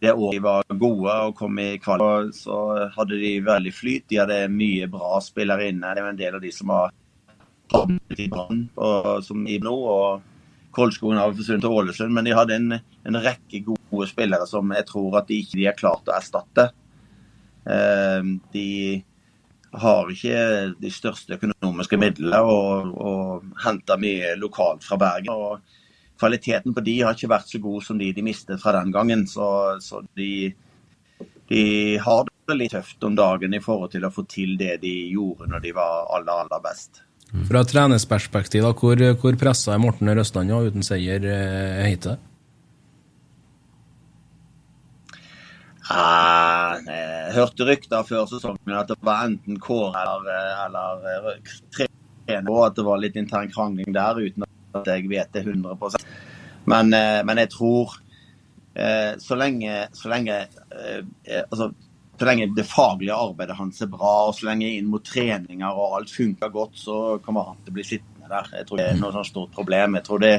det året de var gode og kom i kvalik, så hadde de veldig flyt. De hadde mye bra spillere inne. Det er en del av de som har havnet i brann som Ibno. og Kolskogen har forsvunnet til Ålesund, men de hadde en, en rekke gode spillere som jeg tror at de ikke de har klart å erstatte. Eh, De har ikke de største økonomiske midlene og, og henter mye lokalt fra Bergen. og Kvaliteten på de har ikke vært så god som de de mistet fra den gangen. Så, så de, de har det litt tøft om dagen i forhold til å få til det de gjorde når de var aller, aller best. Fra trenersperspektiv, hvor, hvor pressa er Morten Røsland nå uten seier eh, hittil? Ah, jeg hørte rykter før sesongen at det var enten Kåre eller, eller eh, trener, og at det var litt intern krangling der, uten at jeg vet det 100% Men, eh, men jeg tror eh, så lenge, så lenge eh, eh, altså, så lenge det faglige arbeidet hans er bra, og så lenge inn mot treninger og alt funker godt, så kommer han til å bli sittende der. Jeg tror det er noe sånt stort problem. Jeg tror det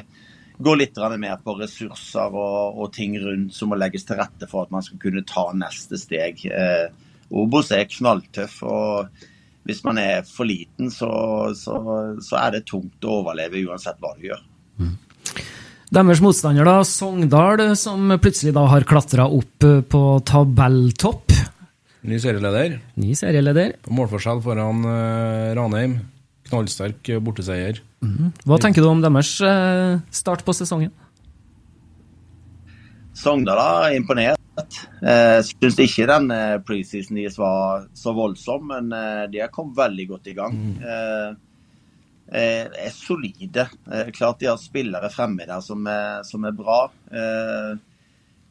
går litt mer på ressurser og, og ting rundt som må legges til rette for at man skal kunne ta neste steg. Eh, Obos er knalltøff, og hvis man er for liten, så, så, så er det tungt å overleve uansett hva du gjør. Deres motstander, da, Sogndal, som plutselig da har klatra opp eh, på tabelltopp. Ny serieleder. Ny serieleder. På målforskjell foran uh, Ranheim. Knallsterk eh, borteseier. Hva tenker du om deres eh, start på sesongen? Sogndal har imponert. Jeg syns ikke den eh, preseason deres var så voldsom, men eh, de har kommet veldig godt i gang. Eh, eh, er solide. Eh, klart de har spillere fremme der som er, som er bra. Eh,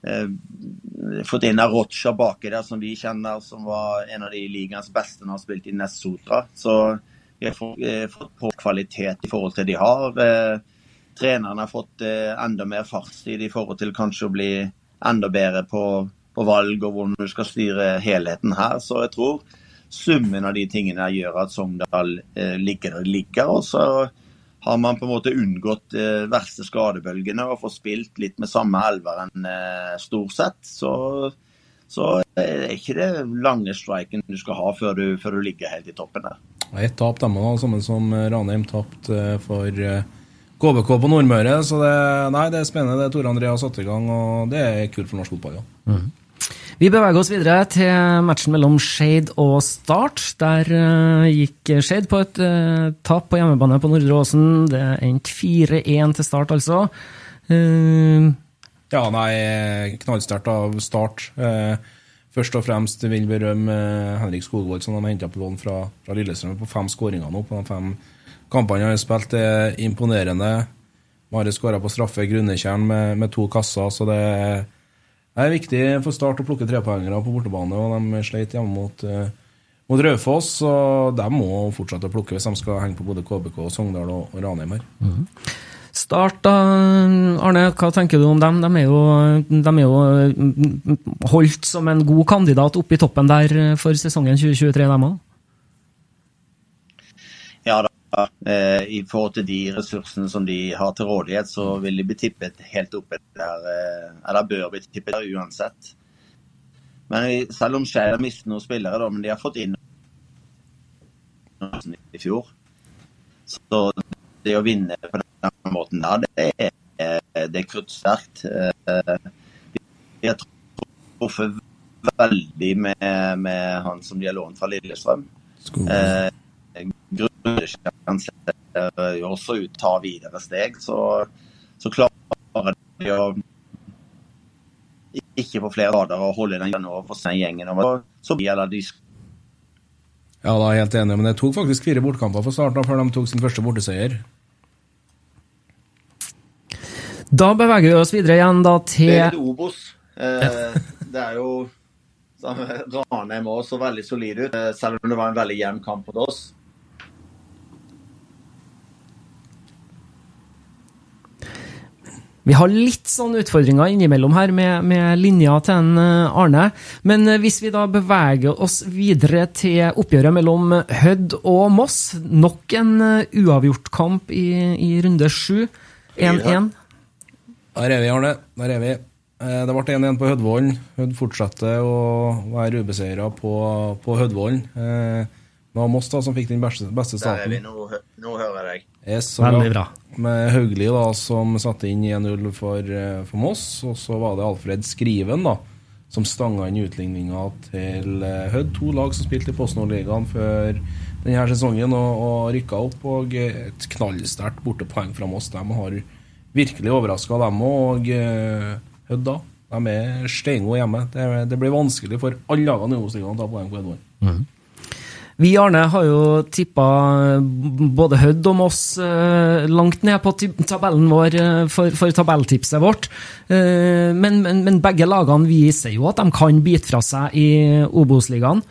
eh, fått inn Arocha baki der, som vi kjenner, som var en av de ligaens beste når han spilte i Nessotra. Så fått, eh, på kvalitet i forhold til de har. Trenerne treneren har fått eh, enda mer fartstid i forhold til kanskje å bli enda bedre på, på valg og hvordan du skal styre helheten her. Så jeg tror summen av de tingene gjør at Sogndal eh, ligger der de ligger. Og så har man på en måte unngått eh, verste skadebølgene og får spilt litt med samme elveren eh, stort sett. Så, så er det ikke det lange striken du skal ha før du, før du ligger helt i toppen der. Ett tap, dem òg, sammen som Ranheim tapte eh, for eh, KBK på Nordmøre. Så det, nei, det er spennende. det Tor André har satt i gang, og det er kult for norsk fotball. Ja. Vi beveger oss videre til matchen mellom Skeid og Start. Der uh, gikk Skeid på et uh, tap på hjemmebane på Nordre Åsen. Det endte 4-1 til Start, altså. Uh, Ja, nei, knallsterkt av start. Eh, først og fremst vil berømme eh, Henrik Skogvold, som de henta på lån fra, fra Lillestrøm, på fem skåringer nå på de fem kampene han har spilt. Det er imponerende. Mare skåra på straffe, Grunnekjern med, med to kasser, så det er, det er viktig for Start å plukke trepoengere på bortebane, og de sleit hjemme mot, eh, mot Raufoss, og de må fortsette å plukke hvis de skal henge på både KBK, Sogndal og, og Ranheim her. Start, da, Arne, hva tenker du om dem? De er jo, de er jo mm, holdt som en god kandidat oppe i toppen der for sesongen 2023, dem òg. Ja da, eh, i forhold til de ressursene som de har til rådighet, så vil de bli tippet helt oppe der, eh, eller bør bli tippet der uansett. Men selv om Skeid har mistet noen spillere, da, men de har fått inn i fjor. Så det å vinne på den måten der, det er, det er kruttsterkt. Vi har truffet veldig med, med han som de har lånt fra Lillestrøm. Eh, Grunnskjern ser jo også ut ta videre steg, så, så klarer de å ikke på flere rader å holde den gjennom for seg gjengen over. Så blir de Ja, da er jeg helt enig, men det tok faktisk fire bortkamper for starten før de tok sin første borteseier. Da beveger vi oss videre igjen da til Det er litt Obos. Eh, det er jo Ranheim òg så veldig solid ut, eh, selv om det var en veldig jevn kamp mot oss. Vi har litt sånn utfordringer innimellom her med, med linja til en eh, Arne. Men eh, hvis vi da beveger oss videre til oppgjøret mellom Hødd og Moss. Nok en uavgjortkamp i, i runde sju. 1-1. Der er vi, Arne. Der er vi. Eh, Det ble 1-1 på Hødvollen. Hødd fortsetter å være ubeseira på, på Hødvollen. Eh, Det var Moss da som fikk den beste, beste Der er vi. Nå, nå hører jeg deg. Yes, Veldig bra. Med Haugli da, som satte inn 1-0 for, eh, for Moss. Og så var det Alfred Skriven da, som stanga inn utligninga til Hødd. To lag som spilte i Postnordligaen før denne sesongen og, og rykka opp. Og et knallsterkt bortepoeng fra Moss. De har virkelig overraska dem òg. Og Hødda. Hødd da, de er steingode hjemme. Det, det blir vanskelig for alle lagene i Obos-ligaen å ta poeng på Edvard. Vi Arne har jo tippa både Hødd og Moss eh, langt ned på tabellen vår eh, for, for tabelltipset vårt. Eh, men, men, men begge lagene viser jo at de kan bite fra seg i Obos-ligaen.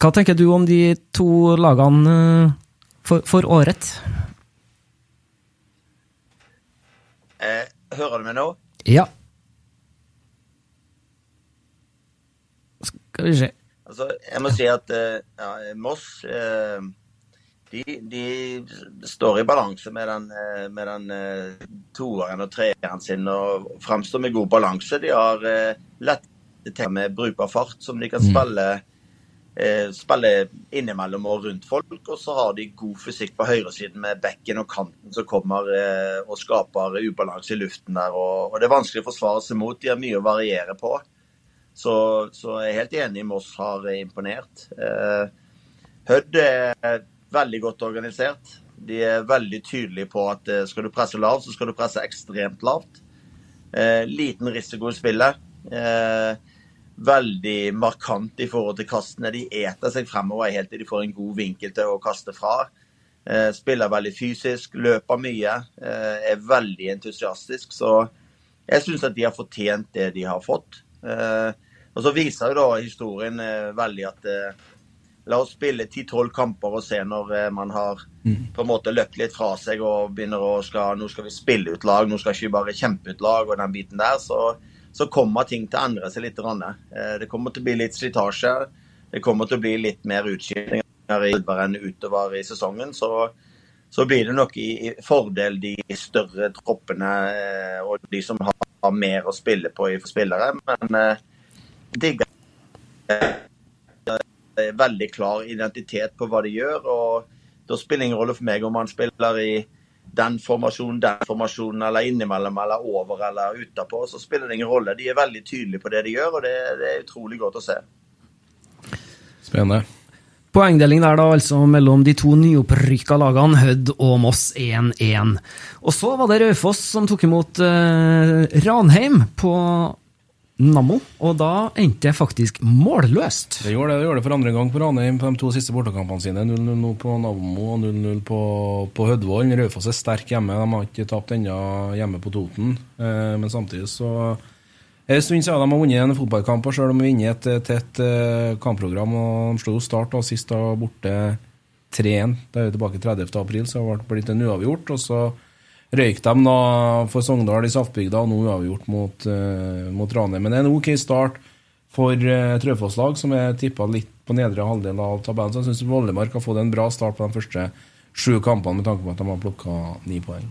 Hva tenker du om de to lagene eh, for, for året? Eh, hører du meg nå? Ja. Skal vi se. Altså, jeg må si at eh, ja, Moss eh, de, de står i balanse med den, eh, med den toeren og treeren sin og framstår med god balanse. De har lett til med med brukbar fart som de kan spille, eh, spille innimellom og rundt folk. Og så har de god fysikk på høyresiden med bekken og kanten som kommer eh, og skaper ubalanse i luften der. Og, det er vanskelig å forsvare seg mot. De har mye å variere på. Så, så jeg er helt enig Moss har imponert. Eh, Hødd er veldig godt organisert. De er veldig tydelige på at eh, skal du presse lavt, så skal du presse ekstremt lavt. Eh, liten risiko i spillet. Eh, veldig markant i forhold til kastene. De eter seg fremover helt til de får en god vinkel til å kaste fra. Eh, spiller veldig fysisk, løper mye, eh, er veldig entusiastisk. Så jeg syns at de har fortjent det de har fått. Eh, og så viser jo da historien veldig at la oss spille 10-12 kamper og se når man har på en måte løpt litt fra seg og begynner å skal, nå skal vi spille ut lag, nå skal ikke vi bare kjempe ut lag og den biten der, så, så kommer ting til å endre seg litt. Eh, det kommer til å bli litt slitasje. Det kommer til å bli litt mer utskiftinger i enn utover i sesongen. Så, så blir det nok i, fordel de større troppene eh, og de som har, mer å spille på for spillere. Men eh, digger veldig klar identitet på hva de gjør. og Da spiller ingen rolle for meg om man spiller i den formasjonen, den formasjonen, eller innimellom, eller over eller utapå. Så spiller det ingen rolle. De er veldig tydelige på det de gjør, og det, det er utrolig godt å se. Spennende. Poengdeling der da, altså mellom de to nyopprykka lagene, Hødd og Moss 1-1. Og så var det Raufoss som tok imot eh, Ranheim på Nammo, og da endte det faktisk målløst. Det gjorde det, det gjorde det for andre gang på Ranheim på de to siste bortekampene sine. 0-0 nå på Nammo og 0-0 på, på Hødvollen. Raufoss er sterk hjemme, de har ikke tapt ennå hjemme på Toten. Eh, men samtidig så er det en stund siden de har vunnet en fotballkamp, og selv om de vinner et tett eh, kampprogram. og De slo Start da, sist da borte 3-1. Da er vi tilbake 30. april, så det blitt en uavgjort. og så røyk de da for Sogndal i Saftbygda, og nå uavgjort mot, uh, mot Ranheim. Men det er en OK start. for uh, et Raufoss-lag som er tippa litt på nedre halvdel av tabellen. Så jeg syns Vollemark har fått en bra start på de første sju kampene, med tanke på at de har plukka ni poeng.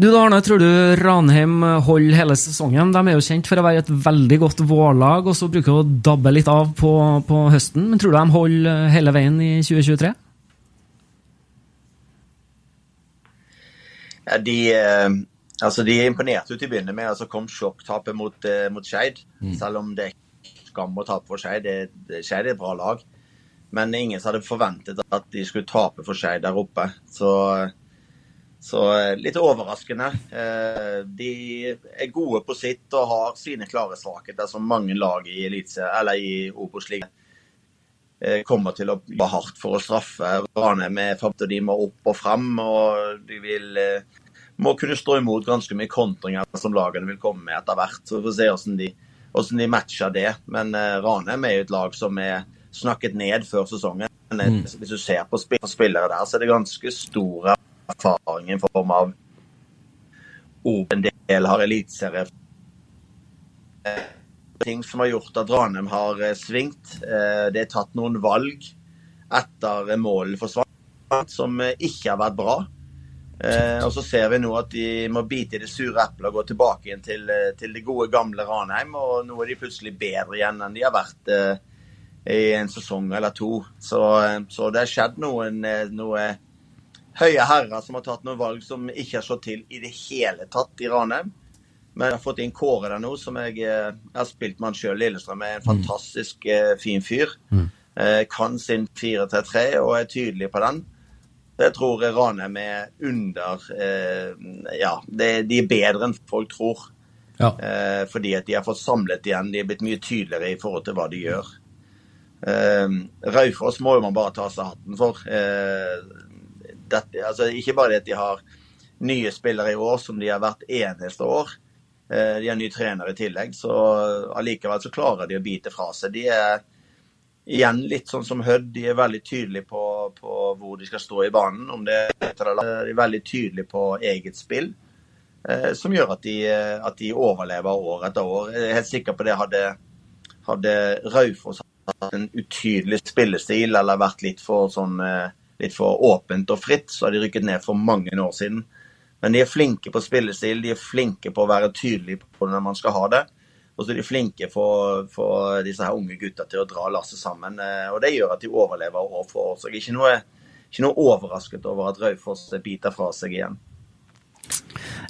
Du da, Arne, tror du Ranheim holder hele sesongen? De er jo kjent for å være et veldig godt vårlag, og så bruker de å dabbe litt av på, på høsten. Men tror du de holder hele veien i 2023? De, eh, altså de imponerte jo til å begynne med. altså kom sjokktapet mot, eh, mot Skeid. Selv om det er skam å tape for Skeid. Skeid er et bra lag. Men ingen hadde forventet at de skulle tape for Skeid der oppe. Så, så eh, litt overraskende. De er gode på sitt og har sine klare svakheter, som mange lag i, elitse, eller i Obos-ligaen kommer til å jobbe hardt for å straffe Ranheim de må opp og fram. Og de vil, eh, må kunne stå imot ganske mye kontringer som lagene vil komme med etter hvert. Så vi får se hvordan de, hvordan de matcher det. Men eh, Ranheim er jo et lag som er snakket ned før sesongen. Men eh, hvis du ser på spillere der, så er det ganske stor erfaring i form av en del har eliteserie Eh, ting som har gjort at Ranheim har eh, svingt. Eh, Det er tatt noen valg etter eh, målet forsvant som ikke har vært bra. Og så ser vi nå at de må bite i det sure eplet og gå tilbake igjen til, til det gode, gamle Ranheim. Og nå er de plutselig bedre igjen enn de har vært i en sesong eller to. Så, så det har skjedd noen, eh, noe høye herrer som har tatt noen valg som ikke har slått til i det hele tatt i Ranheim. Men jeg har fått inn Kåre der nå, som jeg, eh, jeg har spilt med han sjøl i Lillestrøm. Er en fantastisk mm. fin fyr. Mm. kan sin 4-3-3 og er tydelig på den. Jeg tror Ranheim er under eh, Ja, det, de er bedre enn folk tror. Ja. Eh, fordi at de har fått samlet igjen. De er blitt mye tydeligere i forhold til hva de gjør. Eh, Raufoss må jo man bare ta seg hatten for. Eh, dette, altså, ikke bare det at de har nye spillere i år som de har vært eneste år. Eh, de har ny trener i tillegg, så allikevel så klarer de å bite fra seg. De er igjen litt sånn som Hødd. De er veldig tydelige på, på hvor de skal stå i banen. om det De er veldig tydelige på eget spill, eh, som gjør at de, at de overlever år etter år. Jeg er helt sikker på det hadde, hadde Raufoss hatt en utydelig spillestil eller vært litt for, sånn, eh, litt for åpent og fritt, så hadde de rykket ned for mange år siden. Men de er flinke på spillestil, de er flinke på å være tydelige på når man skal ha det. Og så er de flinke for, for disse her unge gutta til å dra lasset sammen. eh, Og det gjør at de overlever år for år. Så jeg er ikke noe, ikke noe overrasket over at Raufoss biter fra seg igjen.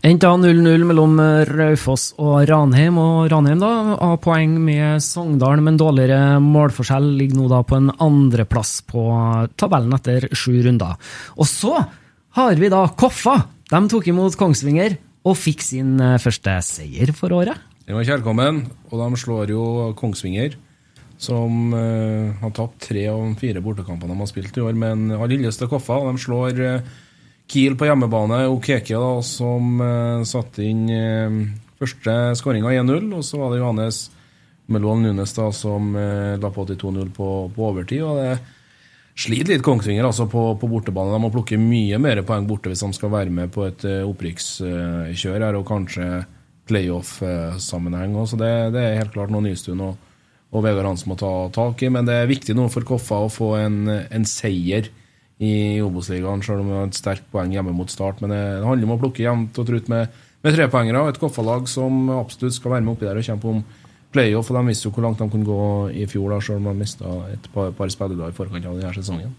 Endte 0-0 mellom Raufoss og Ranheim, og Ranheim da har poeng med Sogndal, men dårligere målforskjell ligger nå da på en andreplass på tabellen etter sju runder. Og så har vi da Koffa. De tok imot Kongsvinger og fikk sin eh, første seier for året. Den var kjærkommen, og de slår jo Kongsvinger, som uh, har tapt tre av de fire bortekampene de har spilt i år. Men har lilleste koffer, og De slår uh, Kiel på hjemmebane. Okeke, da, som uh, satte inn første skåringa 1-0. Og så var det Johannes Melon Nunes da, som la på til 2-0 på, på overtid. og det sliter litt Kongsvinger altså på, på bortebane. De må plukke mye mer poeng borte hvis de skal være med på et uh, opprykkskjør her, og kanskje playoff-sammenheng. Så det, det er helt klart noe Nystuen og, og Vegard Hansen må ta tak i. Men det er viktig nå for Koffa å få en, en seier i Obos-ligaen, selv om de har et sterkt poeng hjemme mot Start. Men det handler om å plukke jevnt og trutt med, med trepoengere og et Koffa-lag som absolutt skal være med oppi der og kjempe om playoff. Og de visste jo hvor langt de kunne gå i fjor, da, selv om de mista et par, par spillere i forkant av denne sesongen.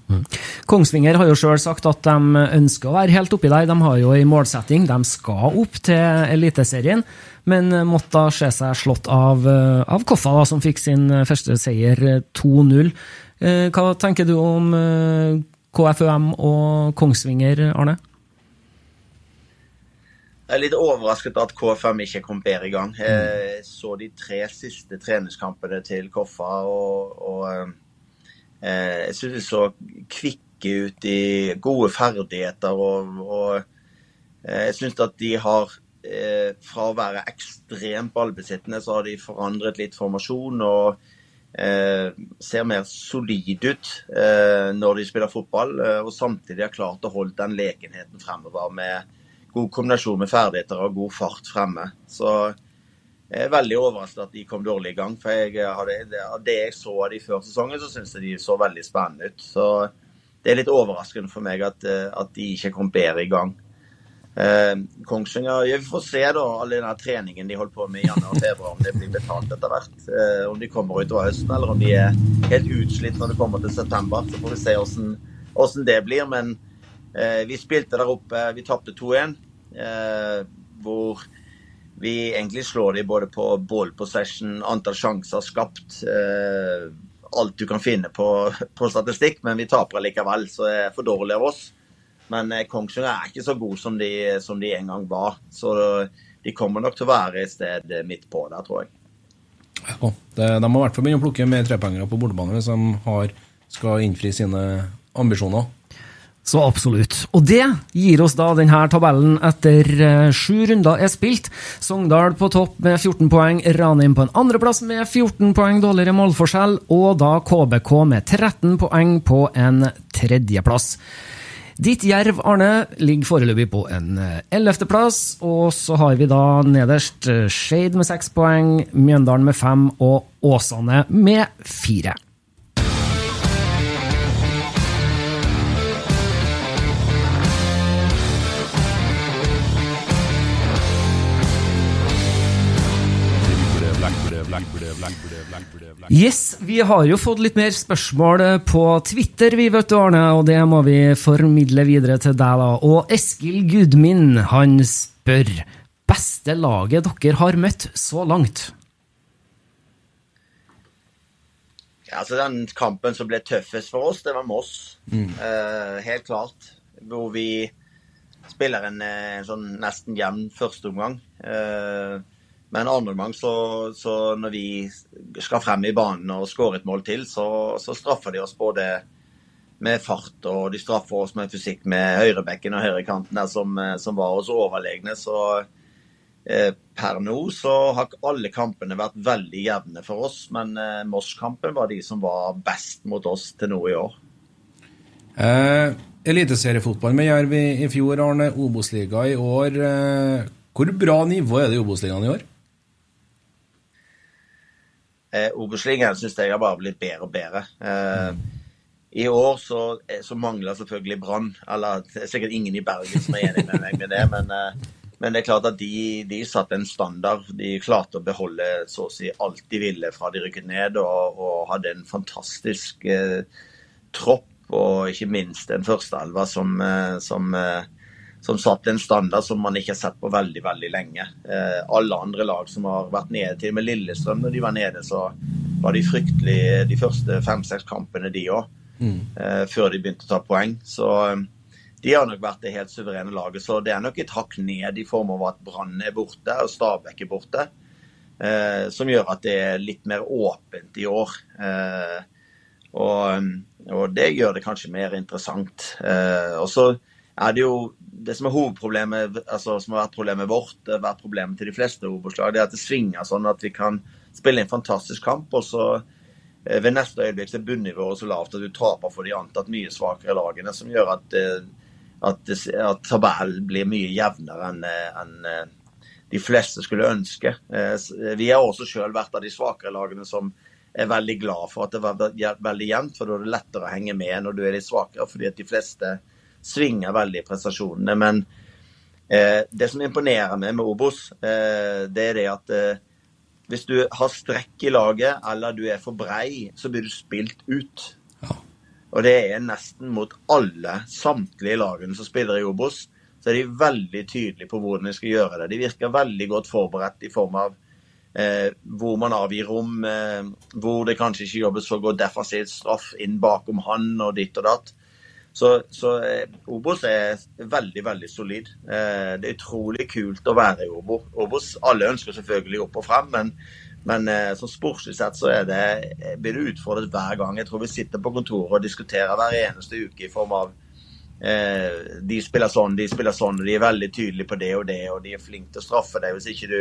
Kongsvinger har jo sjøl sagt at de ønsker å være helt oppi der. De har jo en målsetting, de skal opp til Eliteserien. Men måtte da se seg slått av, eh, av Koffa, da, som fikk sin eh, første seier eh, 2-0. Eh, Hva tenker du om KFUM og Kongsvinger, Arne? Jeg er litt overrasket at KFM ikke kom bedre i gang. Jeg så de tre siste treningskampene til Koffa, og, og eh, jeg syns de så kvikke ut i gode ferdigheter. Og, og eh, jeg syns at de har eh, Fra å være ekstremt ballbesittende, så har de forandret litt formasjon og eh, ser mer solid ut eh, når de spiller fotball, eh, og samtidig har klart å holde den lekenheten fremover med god kombinasjon med ferdigheter og god fart fremme. Så Jeg er veldig overrasket at de kom dårlig i gang. for jeg hadde, Av det jeg så av de før sesongen, så syns jeg de så veldig spennende ut. Så det er litt overraskende for meg at, at de ikke kom bedre i gang. Eh, Kongsvinger Vi får se da all den treningen de holdt på med i januar og februar, om det blir betalt etter hvert. Eh, om de kommer utover høsten, eller om de er helt utslitt når det kommer til september. Så får vi se hvordan, det blir. Men eh, vi spilte der oppe. Vi tapte 2-1. Eh, hvor vi egentlig slår de både på ball possession, antall sjanser skapt. Eh, alt du kan finne på, på, statistikk, men vi taper likevel, så det er for dårlig av oss. Men eh, Kongsvinger er ikke så god som de, som de en gang var. Så de kommer nok til å være et sted midt på der, tror jeg. Ja, det, de må i hvert fall begynne å plukke mer trepoengere på bortebane hvis de har, skal innfri sine ambisjoner. Så absolutt. Og det gir oss da denne tabellen etter uh, sju runder er spilt. Sogndal på topp med 14 poeng, Ranheim på en andreplass med 14 poeng dårligere målforskjell, og da KBK med 13 poeng på en tredjeplass. Ditt Jerv, Arne, ligger foreløpig på en eh, ellevteplass. Og så har vi da nederst eh, Skeid med seks poeng, Mjøndalen med fem og Åsane med fire. Yes, vi har jo fått litt mer spørsmål eh, på Twitter, vi vet du, Arne, og det må vi formidle videre til deg, da. Og Eskil Gudmin, han spør beste laget dere har møtt så langt? Ja, altså Den kampen som ble tøffest for oss, det var Moss. Mm. Uh, helt klart. Hvor vi spiller en, en eh, sånn nesten jevn førsteomgang. Uh, men andre gang, så, så, når vi skal frem i banen og skåre et mål til, så, så, straffer de oss både med fart og de straffer oss med fysikk med høyrebekken og høyrekanten der som, som var oss overlegne. Så eh, per nå så har alle kampene vært veldig jevne for oss. Men eh, Moss-kampen var de som var best mot oss til nå i år. Eh, Eliteseriefotball med Jerv i, i fjor, Arne. Obos-liga i år. Eh, hvor bra nivå er det i Obos-ligaen i år? Eh, Obos-ligaen syns jeg har bare blitt bedre og bedre. Eh, I år så, eh, så mangler selvfølgelig Brann. Det er sikkert ingen i Bergen som er enig med meg med det, men, eh, men det er klart at de, de satte en standard. De klarte å beholde så å si alt de ville fra de rykket ned, og, og hadde en fantastisk eh, tropp. Og ikke minst en førsteelver som, eh, som satte en standard som man ikke har sett på veldig veldig lenge. Eh, alle andre lag som har vært nede, til og med Lillestrøm når de var nede, så var de fryktelige de første fem-seks kampene, de òg. Mm. Eh, før de begynte å ta poeng. Så eh, de har nok vært det helt suverene laget. Så det er nok et hakk ned i form av at Brann er borte og Stabæk er borte. Eh, som gjør at det er litt mer åpent i år. Eh, og, og, det gjør det kanskje mer interessant. Eh, og så er det jo det som er hovedproblemet, altså som har vært problemet vårt, det har vært problemet til de fleste Obos-lag, det er at det svinger sånn at vi kan spille en fantastisk kamp, og så eh, ved neste øyeblikk så er bunnivået så lavt at du taper for de antatt mye svakere lagene, som gjør at, eh, at, at tabellen blir mye jevnere enn eh, en de fleste skulle ønske. Vi har også selv vært av de svakere lagene som er veldig glad for at det var veldig jevnt, for da er det lettere å henge med når du er litt svakere, fordi at de fleste svinger veldig i prestasjonene. Men eh, det som imponerer meg med Obos, eh, det er det at eh, hvis du har strekk i laget, eller du er for brei, så blir du spilt ut. Ja. Og det er nesten mot alle, samtlige lagene som spiller i Obos. Så er de veldig tydelige på hvordan de skal gjøre det. De virker veldig godt forberedt i form av eh, hvor man avgir rom, eh, hvor det kanskje ikke jobbes så godt defensivt straff inn bakom han og ditt og datt. Så, så eh, Obos er veldig, veldig solid. Eh, det er utrolig kult å være i Obos. Alle ønsker selvfølgelig opp og frem, men, men eh, som sportslig sett så er det, blir det utfordret hver gang. Jeg tror vi sitter på kontoret og diskuterer hver eneste uke i form av eh, de spiller sånn, de spiller sånn, og de er veldig tydelige på det og det, og de er flinke til å straffe deg hvis ikke du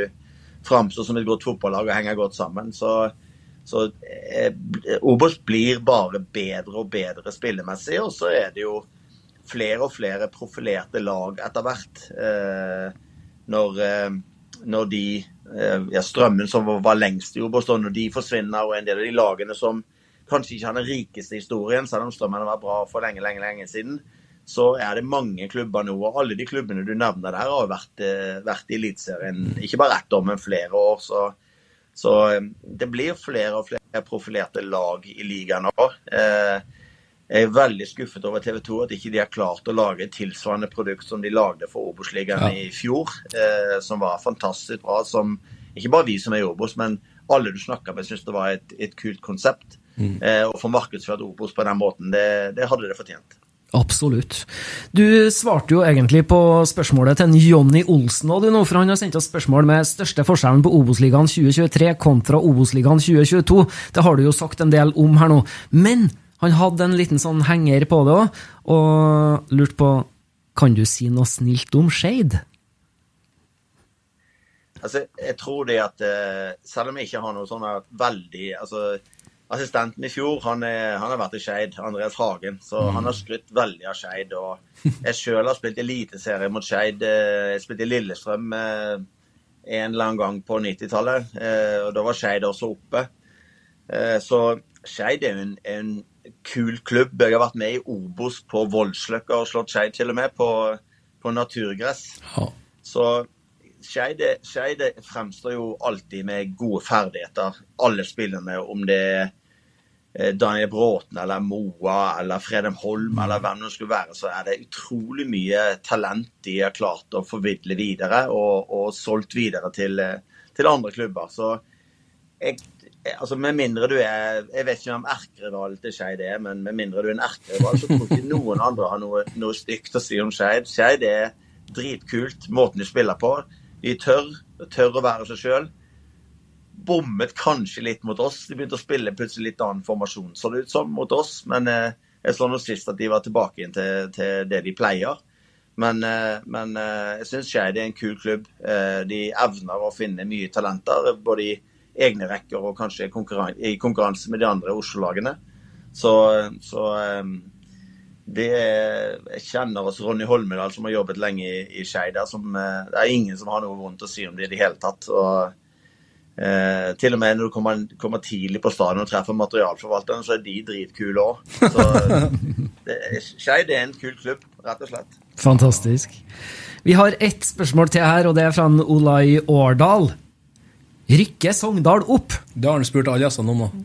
framstår som et godt fotballag og henger godt sammen. Så så eh, Obos blir bare bedre og bedre spillemessig, og så er det jo flere og flere profilerte lag etter hvert. Eh, når, eh, når, de eh, ja, Strømmen, som var, lengst i Obos, når de forsvinner, og en del av de lagene som kanskje ikke har den rikeste historien, selv om Strømmen var bra for lenge, lenge, lenge siden, så er det mange klubber nå. Og alle de klubbene du nevner der, har vært, eh, vært i Eliteserien ikke bare ett år, men flere år. Så, så eh, det blir flere og flere profilerte lag i ligaen nå. Eh, jeg er veldig skuffet over TV 2 at ikke de har klart å lage et tilsvarende produkt som de lagde for Obos-ligaen Ja. i fjor, eh, som var fantastisk bra. Som ikke bare vi som er i Obos, men alle du snakka med, syntes det var et, et kult konsept. Eh, å få markedsført Obos på den måten, det, det hadde det fortjent. Absolutt. Du svarte jo egentlig på spørsmålet til Jonny Olsen og for han har sendt oss spørsmål med største forskjellen på Obos-ligaen 2023 kontra Obos-ligaen 2022. Det har du jo sagt en del om her nå. Men han hadde en liten sånn henger på det òg, og lurte på Kan du si noe snilt om Skeid? Altså, jeg tror det at eh, selv om jeg ikke har noe sånn veldig altså, Assistenten i fjor han, er, han har vært i Skeid, Andreas Hagen. Så han har skrytt veldig av Skeid. Og jeg sjøl har spilt eliteserie mot Skeid. eh, Jeg spilte i Lillestrøm eh, en eller annen gang på 90-tallet. eh, Og da var Skeid også oppe. Så Skeid er jo en, en kul klubb. Jeg har vært med i Obos på Voldsløkka og slått Skeid til og med, på, på naturgress. Ja. Så Skeid fremstår jo alltid med gode ferdigheter, alle spillerne. Om det er Daniel Bråten eller Moa eller Fredem Holm eller hvem det skulle være, så er det utrolig mye talent de har klart å forvidle videre og, og solgt videre til, eh, til andre klubber. Så jeg, altså med mindre du er Jeg vet ikke om erkerivalen til Skeid er, men med mindre du er en erkerival, så tror ikke noen andre har noe, noe stygt å si om Skeid. Skeid er dritkult, måten de spiller på. De tør, tør å være seg sjøl. Bommet kanskje litt mot oss. De begynte å spille plutselig litt annen formasjon, så det ut som, mot oss. Men eh, jeg så nå sist at de var tilbake igjen til, til det de pleier. Men, eh, men eh, jeg syns Skeid er en kul klubb. Eh, de evner å finne mye talenter, både i egne rekker og kanskje i konkurran- i konkurranse med de andre Oslo-lagene. Så, så eh, er, jeg kjenner også Ronny Holmedal, som har jobbet lenge i, i Skeid. eh, Det er ingen som har noe vondt å si om det i det hele tatt. og eh, Til og med når du kommer, kommer tidlig på stadion og treffer materialforvalterne, så er de dritkule òg. Så det- Skeid er en kul klubb, rett og slett. Fantastisk. Vi har ett spørsmål til her, og det er fra Olai Årdal. Rykker Sogndal opp? Det har han spurt alle gjestene om nå.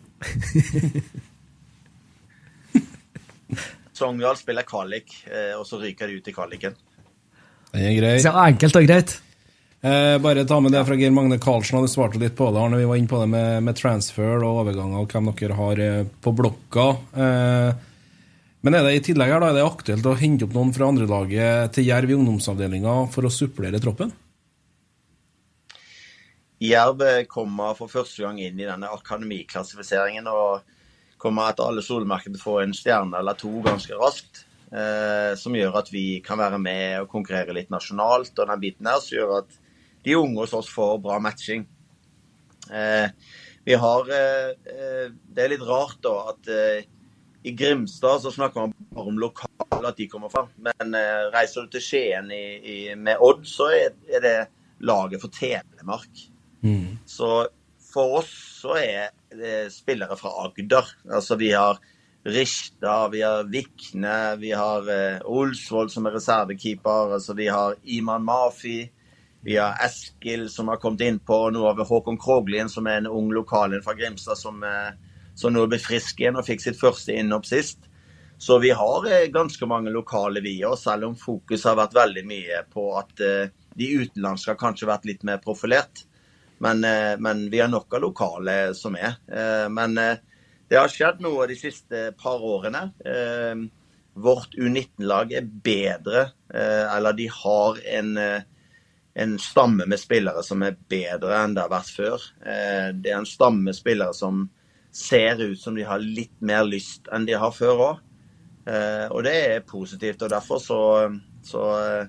Sogndal spiller kvalik, eh, og så ryker de ut i kvaliken. Den er grei. Så enkelt og greit. Eh, bare ta med det fra Geir Magne Karlsen. du svarte litt på det Arne, vi var inne på det med, med transfer og overganger og hvem dere har eh, på blokka. Eh, men er det i tillegg her da, er det aktuelt å hente opp noen fra andrelaget til Jerv i ungdomsavdelinga for å supplere troppen? Jerv kommer for første gang inn i denne akademiklassifiseringen og kommer etter alle solmerker til å få en stjerne eller to ganske raskt. Eh, som gjør at vi kan være med og konkurrere litt nasjonalt. Og den biten her som gjør at de unge hos oss får bra matching. Eh, vi har eh, eh, Det er litt rart da at i Grimstad så snakker man bare om lokale, at de kommer fra. Men eh, reiser du til Skien i, i, med Odd, så er, er det laget for Telemark. Så for oss så er det spillere fra Agder. Altså vi har Rishta, vi har Vikne, vi har eh, Olsvold som er reservekeeper. Altså vi har Iman Mafi. Vi har Eskil som har kommet innpå. Nå har vi Håkon Kroglien som er en ung lokal fra Grimstad som, eh, som nå blitt frisk igjen og fikk sitt første innhopp sist. Så vi har eh, ganske mange lokale vi òg, selv om fokus har vært veldig mye på at eh, de utenlandske har kanskje vært litt mer profilert. Men, men vi har nok av lokale som er. Men det har skjedd noe de siste par årene. Vårt U19-lag er bedre, eller de har en, en stamme med spillere som er bedre enn det har vært før. Eh, Det er en stamme med spillere som ser ut som de har litt mer lyst enn de har før òg. Og det er positivt. og Derfor så, så eh,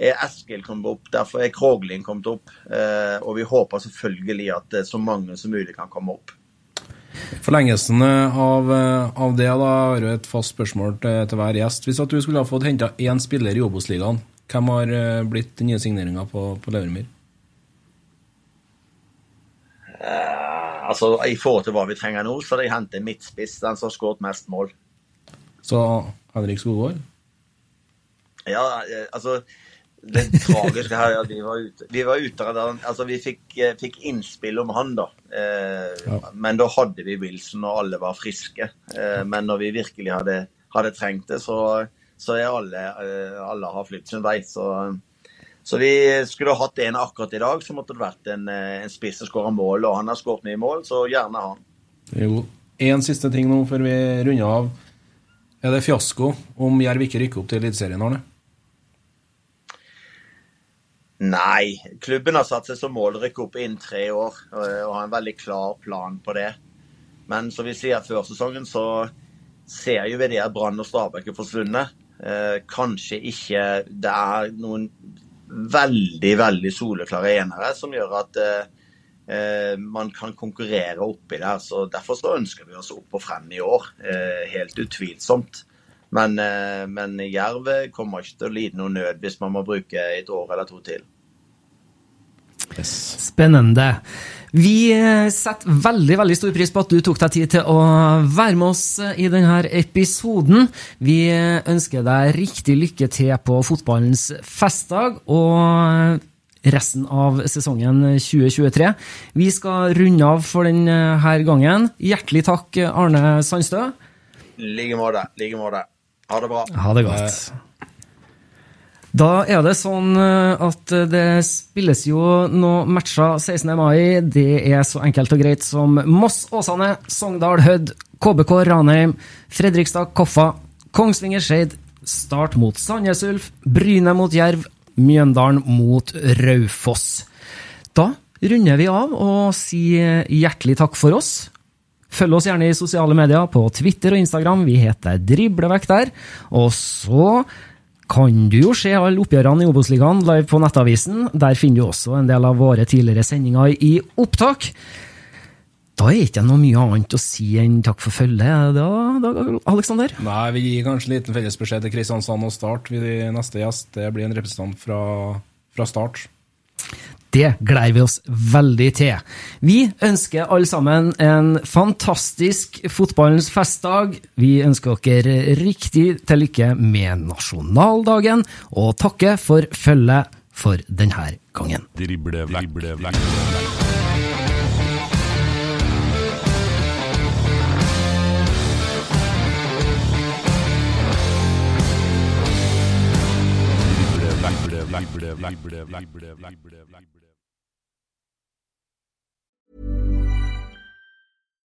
er Eskil kommet opp, derfor er Kroglin kommet opp. eh, Og vi håper selvfølgelig at eh, så mange som mulig kan komme opp. Forlengelsen av, eh, av det da, har jo et fast spørsmål til, til hver gjest. Hvis at du skulle ha fått henta én spiller i Obos-ligaen, hvem har eh, blitt den nye signeringa på, på Levermyr? altså I forhold til hva vi trenger nå, så har de hentet midtspiss, den som har skåret mest mål. Så Henrik Skogvold? Ja, eh, altså Det tragiske her er at vi var ute, vi, var ute der, altså, vi fikk, eh, fikk, innspill om han, da. Eh, ja. Men da hadde vi Wilson, og alle var friske. Eh, men når vi virkelig hadde, hadde trengt det, så, så alle, eh, alle har flyttet sin vei. Så, så, vi skulle hatt en akkurat i dag, så måtte det vært en, eh, en spiss som skåra mål. Og han har skåret mye mål, så gjerne han. Jo. En siste ting nå før vi runder av. Er det fiasko om Jerv ikke rykker opp til Eliteserien, Arne? Nei, klubben har satt seg som mål å rykke opp innen tre år og har en veldig klar plan på det. Men som vi sier før sesongen, så ser jo vi det at Brann og Stabæk er forsvunnet. Eh, kanskje ikke det er noen veldig, veldig soleklare enere som gjør at eh, man kan konkurrere oppi der. så Derfor så ønsker vi oss opp og frem i år, eh, helt utvilsomt. Men, eh, men Jerv kommer ikke til å lide noe nød hvis man må bruke et år eller to til. Yes. Spennende. Vi eh, setter veldig veldig stor pris på at du tok deg tid til å være med oss eh, i denne episoden. Vi ønsker deg riktig lykke til på fotballens festdag og resten av sesongen 2023. Vi skal runde av for denne gangen. Hjertelig takk, Arne Sandstø. I like måte. like måte. Ha det bra. Ha det godt. Da er det sånn eh, at det spilles jo noen matcher 16. mai. Det er så enkelt og greit som Moss Åsane, Sogndal Hødd, KBK Ranheim, Fredrikstad Koffa, Kongsvinger Skeid, Start mot Sandnes Ulf, Bryne mot Jerv, Mjøndalen mot Raufoss. Da runder vi av og sier hjertelig takk for oss. Følg oss gjerne i sosiale medier, på Twitter og Instagram. Vi heter Driblevekk der. Og så kan du jo se alle oppgjørene i Obos-ligaen live på Nettavisen. Der finner du også en del av våre tidligere sendinger i opptak. Da er ikke noe mye annet å si enn takk for følget, da, da, Aleksander? Nei, vi gir kanskje en liten fellesbeskjed til Kristiansand og Start. Neste gjest det blir en representant fra, fra Start. Det gleder vi oss veldig til. Vi ønsker alle sammen en fantastisk fotballens festdag. Vi ønsker dere riktig til lykke med nasjonaldagen, og takker for følget for denne gangen. Drible, drible, drible.